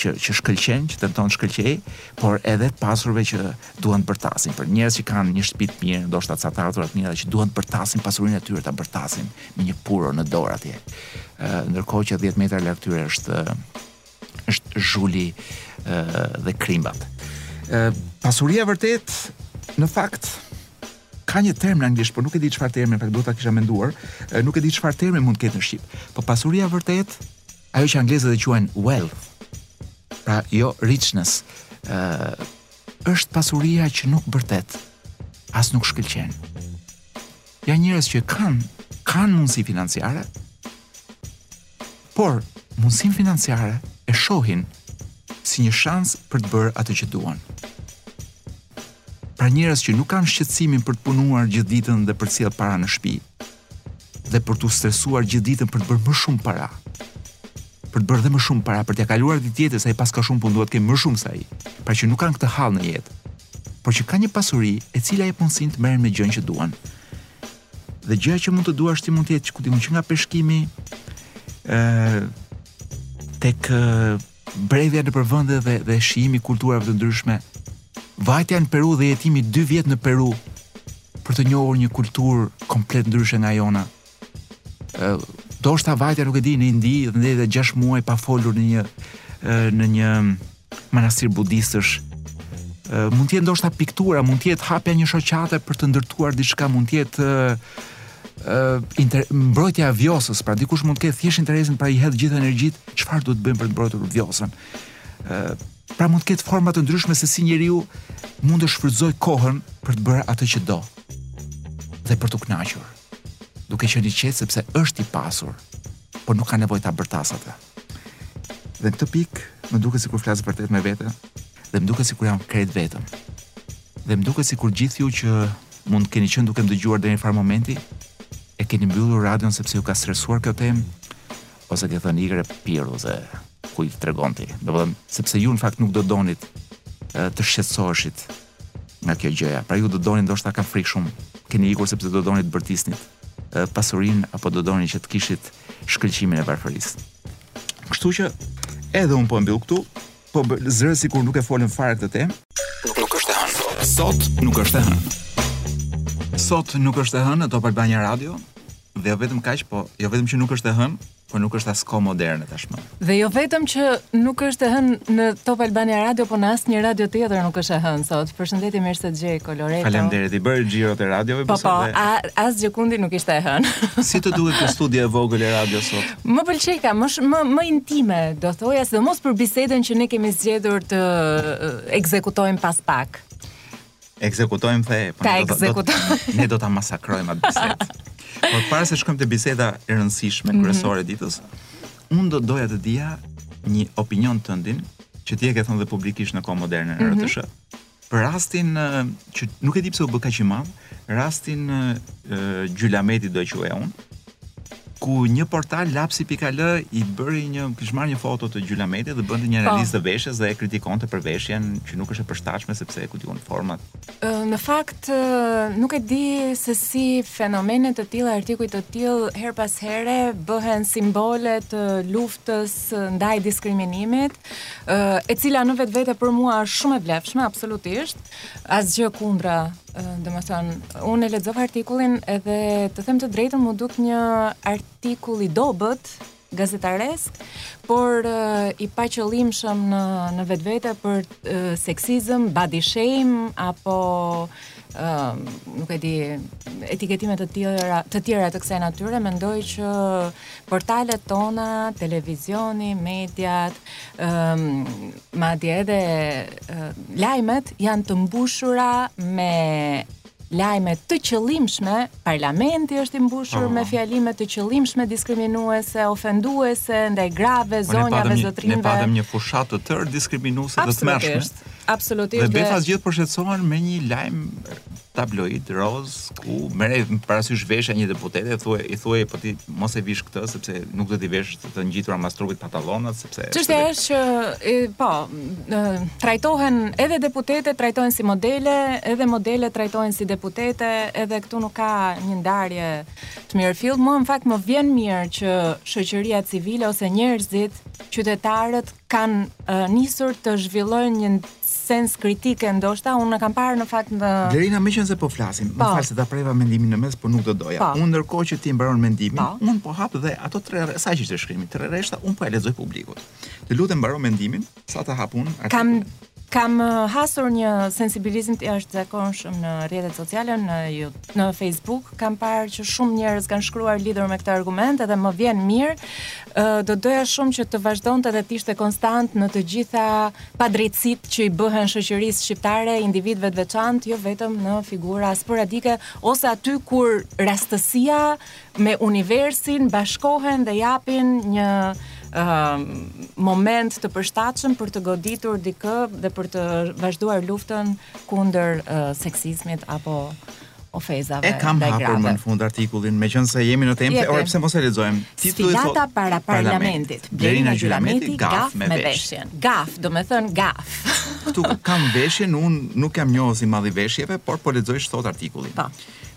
që që shkëlqen, që tenton të shkëlqejë, por edhe të pasurve që duan të bërtasin. Për njerëz që kanë një shtëpi të mirë, ndoshta ca të ardhura të mira që duan të bërtasin pasurinë e tyre, ta bërtasin me një puro në dorë atje. Ndërkohë që 10 metra larg tyre është është zhuli dhe krimbat. Pasuria e vërtetë në fakt Ka një term në anglisht, por nuk e di çfarë termi, pra duhet ta kisha menduar, nuk e di çfarë termi mund të ketë në shqip. Po pasuria e vërtetë, ajo që anglezët e quajnë wealth, pra jo richness, ë uh, është pasuria që nuk bërtet, as nuk shkëlqen. Janë njerëz që kanë kanë mundësi financiare, Por, mundësinë financiare e shohin si një shans për të bërë atë që duan. Pra njerëz që nuk kanë shqetësimin për të punuar gjithë ditën dhe për të sjellë para në shtëpi, dhe për t'u stresuar gjithë ditën për të bërë më shumë para. Për të bërë dhe më shumë para, për t'ia kaluar atij tjetrit sa i paska shumë punë, duhet të kem më shumë se ai. Pra që nuk kanë këtë hall në jetë, por që kanë një pasuri e cila i mundëson të merren me gjënë që duan. Dhe gjëja që mund të duash ti mund të jetë çkadimo që nga peshkimi ë tek bredhja nëpër vende dhe dhe shijimi i kulturave të ndryshme. Vajtja në Peru dhe jetimi 2 vjet në Peru për të njohur një kulturë komplet ndryshe nga jona. Ë ndoshta vajtja nuk e di në Indi dhe ndenjja 6 muaj pa folur në një në një Manastir budistësh mund të jetë ndoshta piktura, mund të jetë hapja e një shoqate për të ndërtuar diçka, mund të jetë inter... mbrojtja e Vjosës, pra dikush mund të ketë thjesht interesin pra i hedh gjithë energjitë, çfarë duhet të bëjmë për të mbrojtur Vjosën. pra mund të ketë forma të ndryshme se si njeriu mund të shfrytëzojë kohën për të bërë atë që do dhe për të kënaqur duke qenë i qetë sepse është i pasur, por nuk ka nevojë ta bërtasë atë. Dhe në këtë pikë, më duket sikur flas vërtet me veten dhe më duket sikur jam krejt vetëm. Dhe më duket sikur gjithë ju që mund të keni qenë duke më dëgjuar deri një farë momenti, e keni mbyllur radion sepse ju ka stresuar kjo temë ose ke thënë ik ore pirdhu se kujt i tregon ti. Domethënë, sepse ju në fakt nuk do donit të shqetësoheshit nga kjo gjëja. Pra ju do donit ndoshta kam frikë shumë. Keni ikur sepse do donit të bërtisnit pasurinë apo do donit që të kishit shkëlqimin e varfërisë. Kështu që edhe unë po e mbyll këtu, po zëreni sikur nuk e folëm fare këtë temë. Nuk është e hënë. Sot nuk është e hënë. Sot nuk është e hënë në Top Albania Radio dhe jo vetëm kaq, po jo vetëm që nuk është e hënë, por nuk është as kohë moderne tashmë. Dhe jo vetëm që nuk është e hënë në Top Albania Radio, po në asnjë radio tjetër nuk është e hënë sot. Përshëndetje mirë se erdhe Loreta. Faleminderit, i bëre xhirot e radiove po, po sot. Po, po, asgjëkundi nuk ishte e hënë. si të duket kjo studio e vogël e radios sot? Më pëlqeka, më më më intime, do thoja, sidomos për bisedën që ne kemi zgjedhur të ekzekutojmë pas pak. ekzekutojmë the, po ta ekzekutojmë. Ne do ta masakrojmë atë bisedë. Por para se të shkojmë te biseda e rëndësishme mm -hmm. kryesore e ditës, unë do doja të dija një opinion tëndin që ti e ke thënë dhe publikisht në kohë moderne në mm -hmm. RTSH. Për rastin që nuk e di pse u bë kaq i madh, rastin Gjylameti do e quaja unë, ku një portal lapsi.al i bëri një kish marrë një foto të Gjylametit dhe bënte një po. analizë të veshjes dhe e kritikonte për veshjen që nuk është e përshtatshme sepse i kishte humbur format. Në fakt nuk e di se si fenomene të tilla, artikuj të tillë her pas here bëhen simbole të luftës ndaj diskriminimit, e cila në vetvete për mua është shumë e vlefshme absolutisht, asgjë kundra Domethënë, unë e lexova artikullin edhe të them të drejtën m'u duk një artikull i dobët, gazetaresk, por uh, i paqëllimshëm në në vetvete për uh, seksizëm, body shame apo uh, nuk e di etiketime të tjera të tjera të kësaj natyre, mendoj që portalet tona, televizioni, mediat, um, Madje edhe lajmet janë të mbushura me lajme të qëllimshme, parlamenti është i mbushur oh. me fjalime të qëllimshme diskriminuese, ofenduese ndaj grave, po zonjave, zotrinve. Ne patëm një fushatë të tërë diskriminuese të tmerrshme. Absolutisht. Dhe befas gjithë shqetësohen me një lajm tabloid roz ku merret parasysh veshja e një deputete e thuaj i thuaj po ti mos e vish këtë sepse nuk do t'i veshësh të, të ngjitura mas trupit pantallonat sepse çështja është që e, po e, trajtohen edhe deputetet trajtohen si modele edhe modelet trajtohen si deputete edhe këtu nuk ka një ndarje të mirëfilltë mua në fakt më vjen mirë që shoqëria civile ose njerëzit qytetarët kanë nisur të zhvillojnë një sens kritik ndoshta unë e kam parë në fakt në Blerina meqenëse po flasim, më po. fal se ta preva mendimin në mes, por nuk do doja. Po. Unë ndërkohë që ti mbaron mendimin, po. unë po hap dhe ato tre rre... sa që ishte shkrimi, tre rreshta unë po e lexoj publikut. Të lutem mbaro mendimin, sa ta hap unë artikullin. Kam kam hasur një sensibilizëm të jashtëzakonshëm në rrjetet sociale, në YouTube, në Facebook, kam parë që shumë njerëz kanë shkruar lidhur me këtë argument dhe më vjen mirë Ë, do doja shumë që të vazhdonte dhe të ishte konstant në të gjitha padrejtësitë që i bëhen shoqërisë shqiptare, individëve të veçantë, jo vetëm në figura sporadike ose aty kur rastësia me universin bashkohen dhe japin një moment të përshtatshëm për të goditur dikë dhe për të vazhduar luftën kundër seksizmit apo ofezave ndaj grave. E kam hapur më në fund artikullin, meqenëse jemi në temë, Ora, pse mos e lexojmë? Titulli thotë Sfilata para parlamentit. Blerina Gjylameti gafë me veshjen. Gafë, domethënë gafë. Këtu kam veshjen, unë nuk jam njohës i madh i veshjeve, por po lexoj ç'thotë artikulli. Po.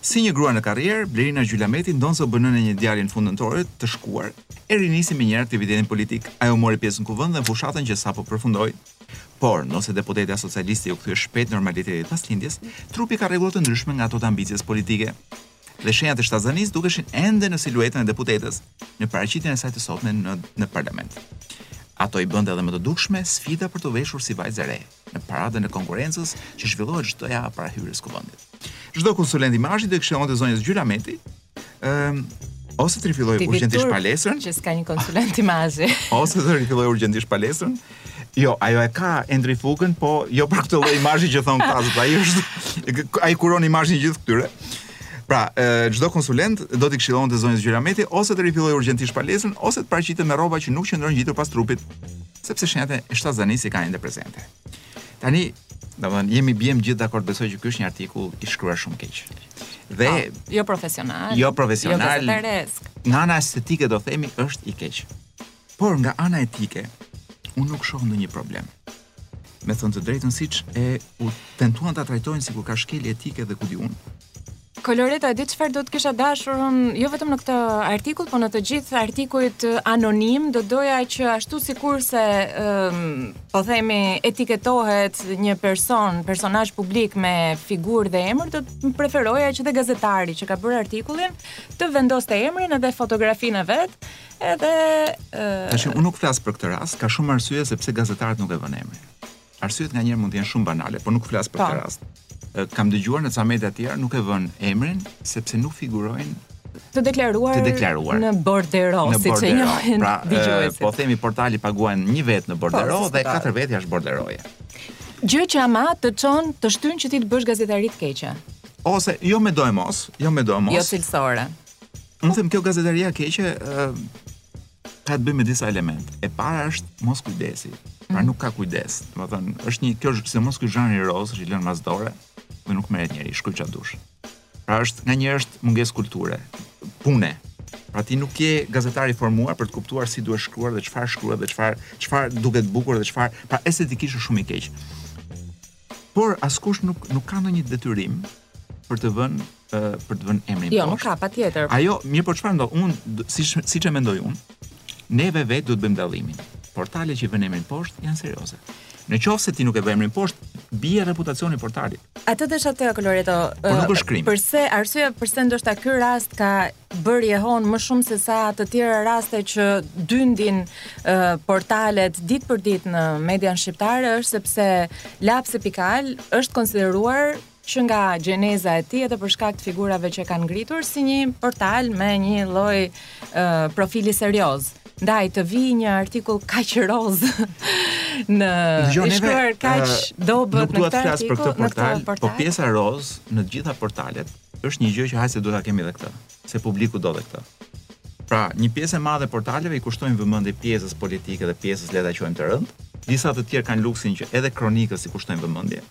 Si një grua në karrierë, Blerina Gjylameti ndonëse u bë nënë me një djalë në fund nëntorit të shkuar, e rinisi menjëherë aktivitetin politik. Ajo mori pjesë në Kuvend dhe fushatën që sapo përfundoi, Por, nëse deputetja socialiste u kthye shpejt normalitetit pas lindjes, trupi ka rregulla të ndryshme nga ato të ambicies politike. Dhe shenjat e shtatzënisë dukeshin ende në siluetën e deputetes, në paraqitjen e saj të sotme në në parlament. Ato i bënte edhe më të dukshme sfida për t'u veshur si vajzë e re, në paradën e konkurrencës që zhvillohet çdo javë para hyrjes së Kuvendit. Çdo konsulent imazhi do t'i këshillonte zonjës Gjylameti, Ëm ose të rifillojë urgjentisht palestrën, që s'ka një konsulent imazhi. ose të rifillojë urgjentisht palestrën. Jo, ajo e ka Endri Fugën, po jo për këtë lloj imazhi që thonë këta, pra ai është ai kuron imazhin e gjithë këtyre. Pra, çdo konsulent do t'i këshillonte zonjës Gjylameti ose të rifillojë urgjentisht palestrën ose të paraqitet me rroba që nuk qëndrojnë ngjitur pas trupit, sepse shenjat e shtatzanisë i ka ende prezente. Tani, domethënë jemi biem gjithë dakord besoj që ky është një artikull i shkruar shumë keq. Dhe pa, po, jo profesional. Jo profesional. Jo gazetaresk. Nga ana estetike do themi është i keq. Por nga ana etike unë nuk shoh ndonjë problem. Me thënë të drejtën siç e u tentuan ta trajtojnë sikur ka shkelje etike dhe ku di unë. Koloreto, e di çfarë do të kisha dashur unë, jo vetëm në këtë artikull, por në të gjithë artikujt anonimë, do doja që ashtu sikurse um, po themi etiketohet një person, personazh publik me figurë dhe emër, do të preferoja që dhe gazetari që ka bërë artikullin të vendoste emrin edhe fotografinë e vet, edhe uh... Tash unë nuk flas për këtë rast, ka shumë arsye sepse gazetarët nuk e vënë emrin. Arsyet nganjëherë mund të jenë shumë banale, por nuk flas për këtë po. rast. Kam dëgjuar në ca media, të tjera nuk e vënë emrin sepse nuk figurojnë të deklaruar, të deklaruar në bordero, në siç e njohin pra, dëgjuesit. Po themi portali paguan një vet në bordero po, dhe katër vet jashtë borderoje. Gjë që ama të çon të shtyn që ti të bësh gazetari të keqe. Ose jo medoemos, jo medoemos. Jo cilësore. Unë them kjo gazetaria e keqe, ka të bëjë me disa elementë. E para është moskujdesi. Pra nuk ka kujdes. Domethënë, është një kjo është sidomos ky zhanri roz, është i lënë mas dore dhe nuk merret njeri, shkruj ça të dush. Pra është nga njëra është mungesë kulture, pune. Pra ti nuk je gazetar i formuar për të kuptuar si duhet shkruar dhe çfarë shkruhet dhe çfarë çfarë duket bukur dhe çfarë, pra estetikisht është shumë i keq. Por askush nuk nuk ka ndonjë detyrim për të vënë për të vënë emrin poshtë. Jo, nuk ka, patjetër. Ajo, mirëpo çfarë ndodh? Un siç siç e mendoj un, neve vetë duhet të bëjmë dallimin. Portalet që vënë emrin poshtë janë serioze. Në qoftë se ti nuk e vë emrin poshtë, bie reputacioni i portalit. Atë desha të thoja Koloreto, po nuk është krim. Përse arsye, përse ndoshta ky rast ka bërë jehonë më shumë se sa të tjera raste që dyndin e, portalet ditë për ditë në median shqiptare është sepse Lapsi pikë al është konsideruar që nga gjeneza e tij edhe për shkak të figurave që e kanë ngritur si një portal me një lloj e, profili serioz. Ndaj të vijë një artikull kaq roz në Dëgjoj, i neve, shkruar kaq ë, dobët Nuk në dua të këtë flas për artikull, këtë në portal, këtë po portal. pjesa roz në të gjitha portalet Është një gjë që hajse duhet ta kemi edhe këtë, se publiku do dhe këtë. Pra, një pjesë e madhe portaleve i kushtojnë vëmendje pjesës politike dhe pjesës le ta quajmë të rëndë. Disa të tjerë kanë luksin që edhe kronikës i kushtojnë vëmendje,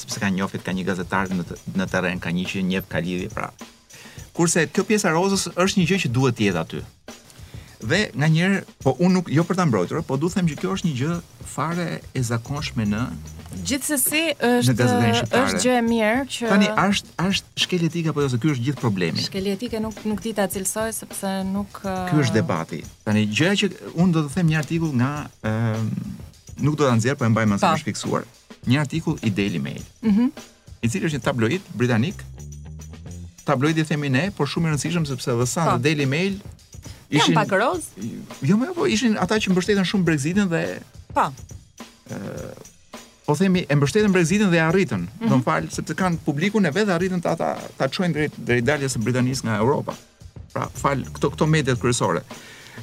sepse kanë njohjet, ka një gazetar në në terren, ka një që njeh ka lidhje pra. Kurse kjo pjesa e rozës është një gjë që duhet të jetë aty. Dhe nga njëherë, po unë nuk jo për ta mbrojtur, po du të them që kjo është një gjë fare e zakonshme në Gjithsesi është është gjë e mirë që Tani është është shkelje etike apo jo se ky është gjithë problemi. Shkelje etike nuk nuk di ta cilësoj sepse nuk Ky është debati. Tani gjëja që unë do të them një artikull nga ë nuk do ta nxjerr, po e mbaj më së fiksuar. Një artikull i Daily Mail. Mhm. Mm i cili është një tabloid britanik. Tabloidi themi ne, por shumë i rëndësishëm sepse The Sun po. dhe Daily Mail ishin pak roz. Jo, më po ishin ata që mbështetën shumë Brexitin dhe pa. Po. ë po themi e mbështetën Brexitin dhe arritën. Mm -hmm. Domethënë, sepse kanë publikun e vet arritën ta ta ta çojnë drejt drejt daljes së Britanisë nga Europa. Pra, falë këto këto mediat kryesore.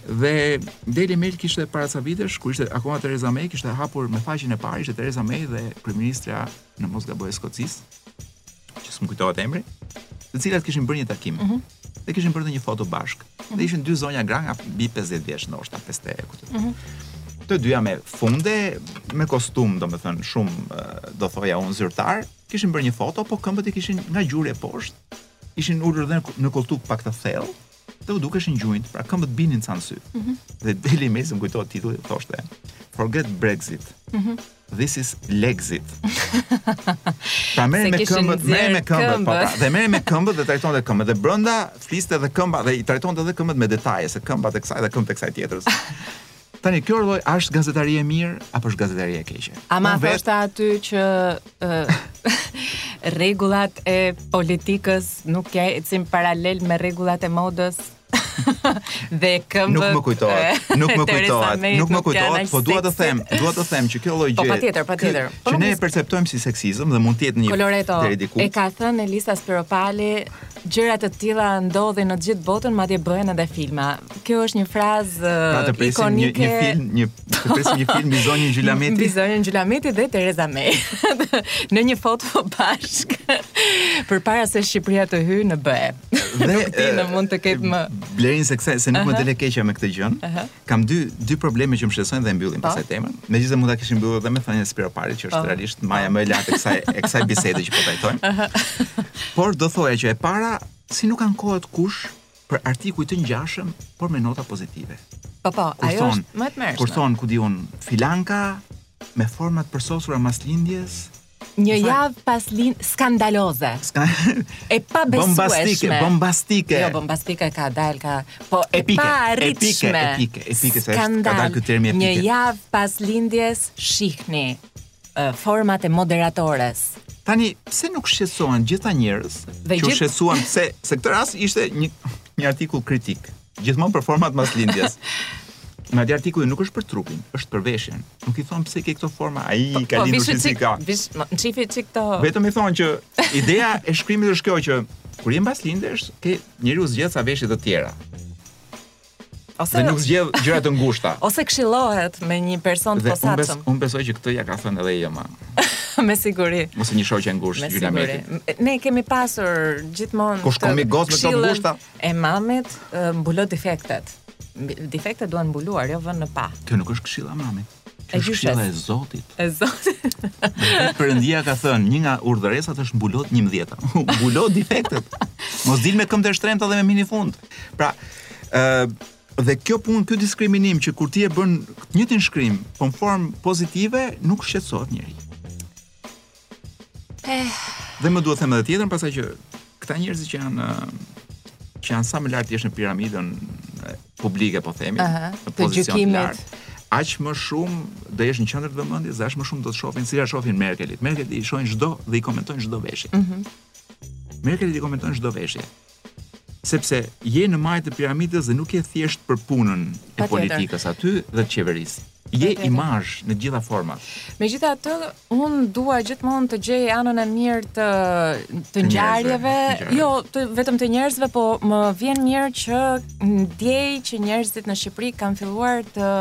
Dhe Daily Mail kishte para ca vitesh, kur ishte akoma Theresa May, kishte hapur me faqen e parë, ishte Theresa May dhe kryeministrja në mos gaboj e Skocisë, që s'më kujtohet emri, të cilat kishin bërë një takim. Mm -hmm. Dhe kishin bërë një foto bashkë. Mm -hmm. Dhe ishin dy zonja gra nga mbi 50 vjeç ndoshta 50 e kusur. Mm -hmm. Të dyja me funde, me kostum, domethën shumë do thoja unë zyrtar, kishin bërë një foto, po këmbët i kishin nga gjuri e poshtë. Ishin ulur dhe në koltuk pak të thellë. dhe u dukeshin gjunjët, pra këmbët binin ca në sy. Mm -hmm. Dhe Daily Mail më kujtohet titulli dhe thoshte, forget Brexit, mm -hmm. this is Legs-it. pra merrej me këmbët, merrej me këmbët, këmbët. Po, pra, dhe merrej me këmbët dhe trajtonte dhe këmbët, dhe brenda fliste dhe këmba, dhe i trajtonte dhe këmbët me detaje, se këmbët e kësaj dhe këmbët e kësaj tjetrës. Tani kjo lloj a është gazetari e mirë apo është gazetari e keqe? A ma vet... thoshte aty që rregullat e politikës nuk ecin paralel me rregullat e modës? dhe këmbët nuk më kujtohet, nuk më kujtohet, nuk më kujtohet, po dua të them, dua të them që kjo lloj po, gjë. Po patjetër, patjetër. Po që ne e perceptojmë si seksizëm dhe mund të jetë një deri diku. E ka thënë Elisa Spiropali, gjëra të tilla ndodhin në gjithë botën, madje bëhen edhe filma. Kjo është një frazë pra ikonike të presim një, një film, një të presim një film zonjën Gjylameti. Zonjën Gjylameti dhe Tereza May. në një foto bashk. Përpara se Shqipëria të hyjë në BE. Dhe ti në mund të ketë më Blerin se kësaj, se nuk uh -huh. më dele keqja me këtë gjë. Uh -huh. Kam dy dy probleme që më shqetësojnë dhe e mbyllim po. pastaj temën. Megjithëse mund ta kishim mbyllur edhe me thënien e Spiropalit që është po. realisht maja më e lartë e kësaj e kësaj bisede që po trajtojmë. Uh -huh. Por do thoja që e para si nuk ankohet kush për artikuj të ngjashëm, por me nota pozitive. Po po, kur ajo thon, është më e tmerrshme. Kur thon kudo filanka me forma të përsosura mas lindjes, një Fal. javë pas lin skandaloze. Ska... e pabesueshme. Bombastike, bombastike. Jo, bombastike ka dal ka, po e epike, paarritshme. Epike, epike, epike, ka dal. Ka dal ky termi epike. Një javë pas lindjes shihni. format e moderatores. Tani, pse nuk shqetësohen gjithë ata njerëz që gjith... shqetësuan pse se në këtë rast ishte një një artikull kritik, gjithmonë për format mas lindjes. Në atë artikull nuk është për trupin, është për veshjen. Nuk i thon pse ke këto forma, ai po, ka po, lindur si çika. Vish, çifi çik to. Vetëm i thon që ideja e shkrimit është kjo që kur je mbas lindjes, njeriu zgjedh ca veshje të tjera. Ose dhe nuk zgjedh gjëra të ngushta. Ose këshillohet me një person të posaçëm. Unë bes, besoj që këtë ja ka thënë edhe Jema. me siguri. Ose një shoqë e ngushtë gjynah me. Ne kemi pasur gjithmonë Kush ka një goc me të ngushta? E mamit mbulo defektet. Defektet duhen mbuluar, jo vënë në pah. Kjo nuk është këshilla e mamit. E gjyshes. Këshilla e Zotit. E Zotit. Perëndia ka thënë, një nga urdhëresat është mbulo 11. mbulo defektet. Mos dil me këmbë të shtrembta dhe me minifund. Pra, ë uh, dhe kjo punë, ky diskriminim që kur ti e bën të njëjtin shkrim, po në formë pozitive, nuk shqetësohet njeri. Eh. Dhe më duhet të them edhe tjetrën pastaj që këta njerëz që janë që janë sa më lart të jesh në piramidën publike po themi, uh -huh. në pozicion të lart. Aq më shumë do jesh në qendër të vëmendjes, aq më shumë do të shohin siç ia shohin Merkelit. Merkelit i shohin çdo dhe i komentojnë çdo veshje. Mhm. Mm Merkelit i komentojnë çdo veshje. Sepse je në majë të piramidës dhe nuk je thjesht për punën e politikës aty dhe të qeverisë je imazh në të gjitha format. Megjithatë, unë dua gjithmonë të gjej anën e mirë të të ngjarjeve, jo të, vetëm të njerëzve, po më vjen mirë që ndjej që njerëzit në Shqipëri kanë filluar të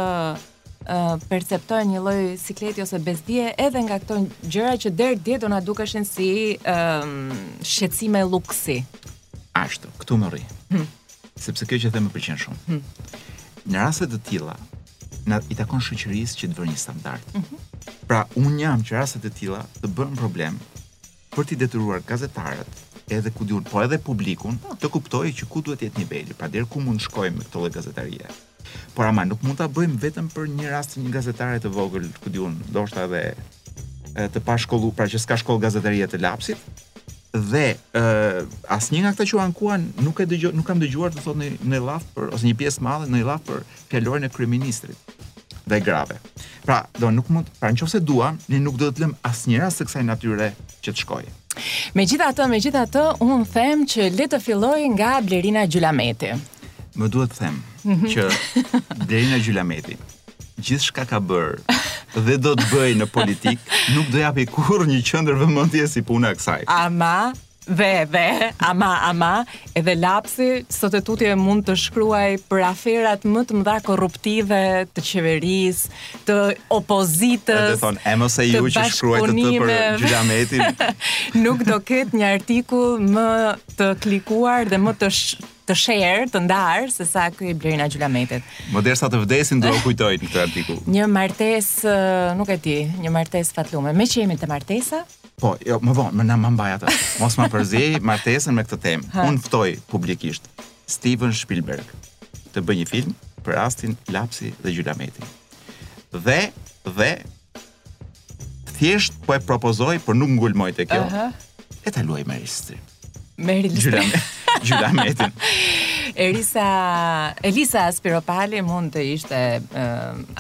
perceptojnë një lloj sikleti ose bezdie edhe nga këto gjëra që deri dje do na dukeshin si um, shqetësime luksi. Ashtu, këtu më rri. Hmm. Sepse kjo që the më pëlqen shumë. Hmm. Në raste të tilla, na i takon shoqërisë që të vërë një standard. Mm -hmm. Pra, unë jam që raste të tilla të bëhen problem për t'i detyruar gazetarët, edhe kushdi un, po edhe publikun, të kuptojë që ku duhet të jetë niveli, pra deri ku mund të shkojmë me këtë lloj gazetarie. Por ama nuk mund ta bëjmë vetëm për një rast të një gazetare të vogël, kushdi un, ndoshta edhe të pa shkollu, pra që s'ka shkollë gazetarie të lapsit, dhe uh, asnjë nga këta që ankuan nuk e dëgjoj nuk kam dëgjuar të thotë në në llaf për ose një pjesë madhe në llaf për fjalorin e kryeministrit ndaj grave. Pra, do nuk mund, pra nëse duam, ne nuk do të lëmë asnjë rast të kësaj natyre që të shkojë. Megjithatë, megjithatë, unë them që le të filloj nga Blerina Gjylameti. Më duhet të them mm -hmm. që Blerina Gjylameti gjithçka ka bërë dhe do të bëjë në politikë, nuk do japi kurrë një qëndër vëmëndje si puna kësaj. Ama, Dhe, dhe, ama, ama, edhe lapsi sot e tutje mund të shkruaj për aferat më të mëdha korruptive të qeverisë, të opozitës, të thonë, e mëse ju që shkruaj të të për gjylametin. Nuk do ketë një artikull më të klikuar dhe më të sh të share, të ndarë, se sa ky i Blerina Gjylametit. Ma dersa të vdesin, do kujtojnë këtë artikull. Një martes, nuk e di, një martes fatlume. Me që jemi te martesa, Po, jo, më vonë, më na ma mbaj atë. Mos ma përziej martesën me këtë temë. Ha. Unë ftoj publikisht Steven Spielberg të bëjë një film për rastin Lapsi dhe Gjylameti. Dhe dhe thjesht po e propozoj, por nuk ngulmoj te kjo. Aha. E ta luaj Meryl Streep. Meryl Streep. Gjylame- Gjylametin. Erisa Elisa Spiropali mund të ishte ë,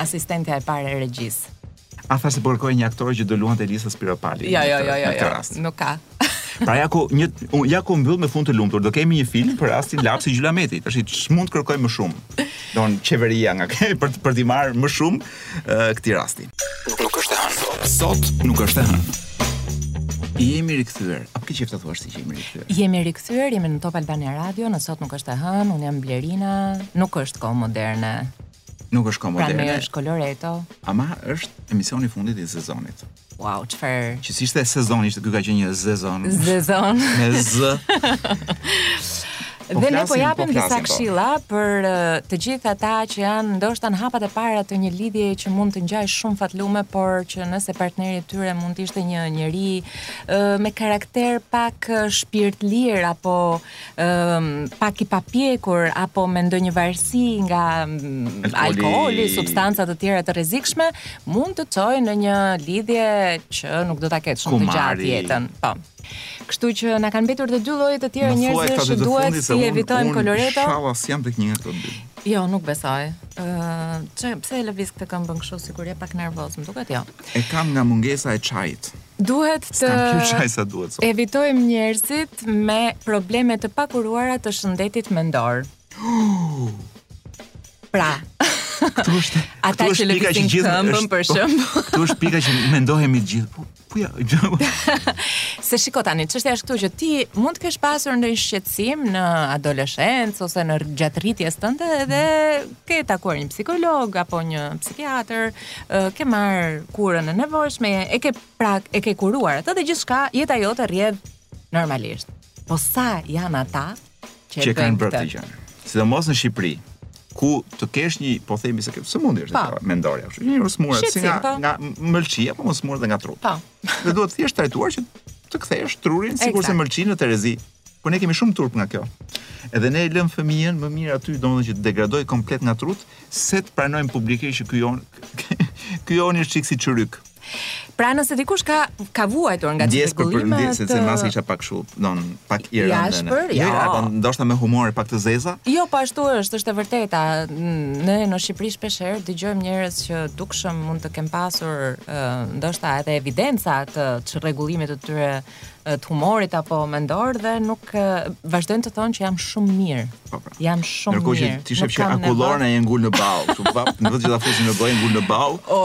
asistentja e parë e regjisë. A thashë se po kërkoj një aktor që do luante Elisa Spiropali? Jo, jo, jo, jo, jo. Nuk ka. pra ja ku një, ja ku mbyll me fund të lumtur. Do kemi një film për rastin Lapsi Gjylameti. Tash ç'mund të kërkoj më shumë? Don qeveria nga kë për për të marr më shumë uh, këtë rastin. Nuk është e hënë. Sot nuk është e hënë. Jemi rikthyer. A ke qenë të thuash se jemi rikthyer? Jemi rikthyer, jemi në Top Albania Radio, në sot nuk është e hënë, un jam Blerina, nuk është kohë moderne. Nuk është kohë moderne. Pra është Coloreto. Ama është emisioni i fundit i sezonit. Wow, çfarë? Që si ishte sezoni, ishte ky ka qenë një sezon. Sezon. Me z. Po dhe ne po japim po disa po. këshilla për të gjithë ata që janë ndoshta në hapat e para të një lidhjeje që mund të ngjajë shumë fatlume, por që nëse partneri i tyre mund të ishte një njeri me karakter pak shpirt lir apo pak i papjekur apo me ndonjë varësi nga alkooli, substanca të tjera të rrezikshme, mund të çojë në një lidhje që nuk do ta ketë shumë të gjatë jetën. Po. Kështu që na kanë mbetur dhe dy lloje të tjera njerëzish që duhet t'i evitojmë koloreto. Inshallah, s'jam tek një nga këto dy. Jo, nuk besoj. Ë, uh, pse e lëviz këtë këmbën kështu sikur je pak nervoz, më duket jo. E kam nga mungesa e çajit. Duhet të evitojmë njerëzit me probleme të pakuruara të shëndetit mendor. Pra, Këtu është. Ata që lëvizin këmbën për po, shembull. Këtu është pika që mendohemi të gjithë. Po, po pra. Se shiko tani, çështja është këtu që ti mund të kesh pasur ndonjë shqetësim në adoleshencë ose në gjatë rritjes tënde edhe ke takuar një psikolog apo një psikiatër. ke marr kurën e nevojshme, e ke pra e ke kuruar atë dhe gjithçka jeta jote rrjedh normalisht. Po sa janë ata që, që kanë bërë këtë gjë? Sidomos në Shqipëri, ku të kesh një, po themi se sëmundje është kjo mendorja, kështu që njeriu sëmuret si nga, po. nga mëlçia, po sëmuret dhe nga truri. Po. Dhe duhet thjesht trajtuar që të kthesh trurin sikurse mëlçinë në terezi. Por ne kemi shumë turp nga kjo. Edhe ne e lëmë fëmijën më mirë aty, domethënë që të degradoj komplet nga trut, se të pranojmë publikisht që ky jon ky joni është çik si çyryk. Pra nëse dikush ka ka vuajtur nga çrregullim, ndjesë se se isha pak kështu, domethënë pak i rëndë. I ashpër, jo. Jo, ndoshta me humor pak të zi. Jo, po ashtu është, është e vërteta. Ne në Shqipëri shpesh herë dëgjojmë njerëz që dukshëm mund të kenë pasur ndoshta edhe evidenca të çrregullimit të tyre të humorit apo mendor dhe nuk vazhdojnë të thonë që jam shumë mirë. Po, pra. Jam shumë mirë. Ndërkohë që ti shef që akulloren e ngul në ball, shumë vap, në vend që ta fusin në gojë e ngul në ball. O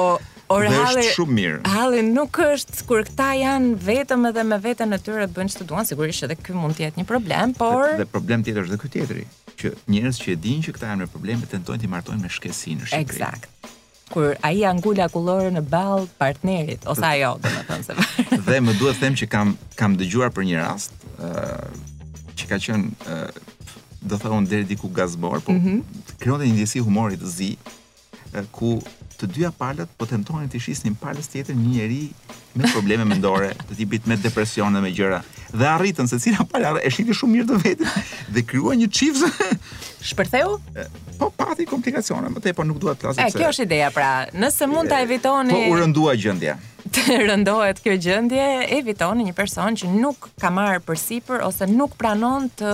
Ore, dhe është shumë mirë. Halli nuk është kur këta janë vetëm edhe me veten e tyre bëjnë çfarë duan, sigurisht edhe ky mund të jetë një problem, por dhe, dhe problem tjetër është edhe ky tjetri, që njerëz që e dinë që këta janë me probleme tentojnë t'i martojnë me shkesi në Shqipëri. Eksakt. kur ai ia ngul akulloren në ball partnerit ose ajo, domethënë se. dhe më duhet të them që kam kam dëgjuar për një rast, ë uh, që ka qenë ë uh, do të thoja deri diku gazbor, po mm -hmm. krijonte një ndjesi humori të zi, uh, ku të dyja palët po tentonin t'i shisnin palës tjetër një njeri me probleme mendore, të tipit me depresion dhe me gjëra. Dhe arritën secila palë e shiti shumë mirë të vetin dhe krijuan një çift. Shpërtheu? Po pati komplikacione më tej, po nuk dua të flas. E kjo është ideja pra, nëse mund ta evitoni. Po u rëndua gjendja. Të rëndohet kjo gjendje, evitoni një person që nuk ka marrë përsipër ose nuk pranon të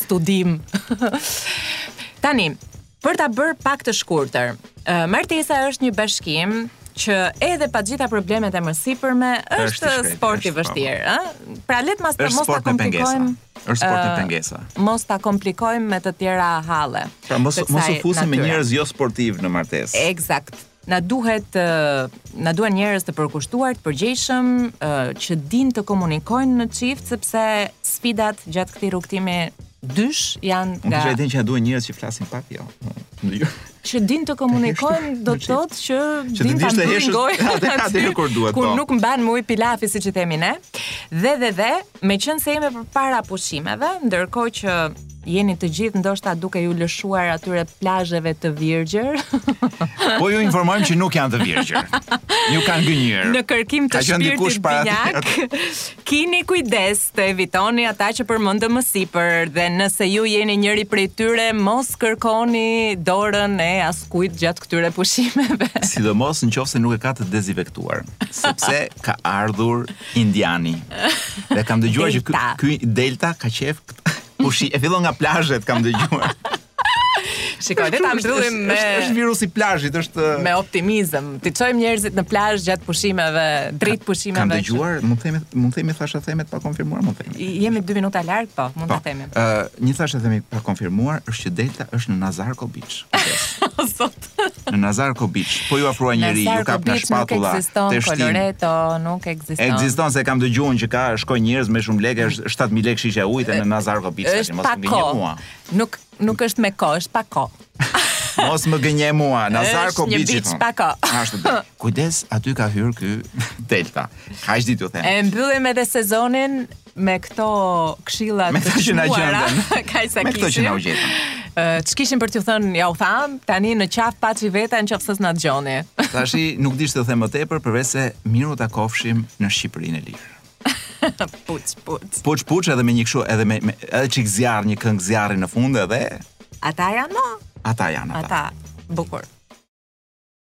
studim. Tani, për ta bërë pak të shkurtër, martesa është një bashkim që edhe pa gjitha problemet e mësipërme është, është sport i vështirë, ëh? Pra le të mos ta mos ta komplikojmë. Është sport me pengesa. Mos ta komplikojmë me të tjera halle. Pra mos mos u fusni me njerëz jo sportiv në martesë. Eksakt. Na duhet na duhen njerëz të përkushtuar, të përgjegjshëm, që dinë të komunikojnë në çift sepse sfidat gjatë këtij rrugtimi dysh janë nga Unë që na duhen njerëz që flasin pak, jo. jo. Që dinë të komunikojnë do të thotë që, që dinë ta ndryshojnë gojën atëherë kur duhet. Kur po. nuk mban më pilafi siç i themi ne. Dhe dhe dhe Meqenëse jemi përpara pushimeve, ndërkohë që jeni të gjithë ndoshta duke iu lëshuar atyre plazheve të virgjër. po ju informojmë që nuk janë të virgjër. Ju kanë gënjyer. Në kërkim të shpirtit binjak, kini kujdes të evitoni ata që përmendëm më sipër dhe nëse ju jeni njëri prej tyre, mos kërkoni dorën e askujt gjatë këtyre pushimeve. Sidomos në qoftë se nuk e ka të dezinfektuar, sepse ka ardhur Indiani. Dhe kam dëgjuar që ky ky Delta ka qejf kushi e fillon nga plazhet kam dëgjuar. Shiko, le ta mbyllim me është, është virusi i plazhit, është me optimizëm. T'i çojmë njerëzit në plazh gjatë pushimeve, drejt pushimeve. Kam dëgjuar, mund të themi, mund të themi thashetheme të pakonfirmuara, mund të themi. Jemi 2 minuta larg, po, mund po, ta themi. Ë, uh, një thashethem i pakonfirmuar është që Delta është në Nazarko Beach. Sot. Në Nazarko Beach, po ju afrua njëri, ju kap nga shpatulla, teshtin. Nuk ekziston, nuk ekziston. Ekziston se kam dëgjuar që ka, shkojnë njerëz me shumë lekë, është 7000 lekë shisha e ujit në Nazarko Beach, tash mos më gënjej mua. Nuk nuk është me kohë, është pa kohë. Mos më gënjej mua, Nazarko Beach. Është një beach pa kohë. Ashtu. Kujdes, aty ka hyrë ky Delta. Kaq di t' ju them. E mbyllim edhe sezonin me këto këshilla të shkuara, kaq sa kishim. Me këto që na u gjetën. Ç'kishim për t'ju thënë, jua thamë, tani në qafë paçi veten në qoftë se s'na dëgjoni. Tashi nuk di ç't'ju them më tepër përveç se mirë u takofshim në Shqipërinë e lirë. puç puç. Puç puç edhe me një kështu edhe me, me edhe çik zjarr, një këngë zjarri në fund edhe. Ata janë. Ata janë ata. Ata bukur.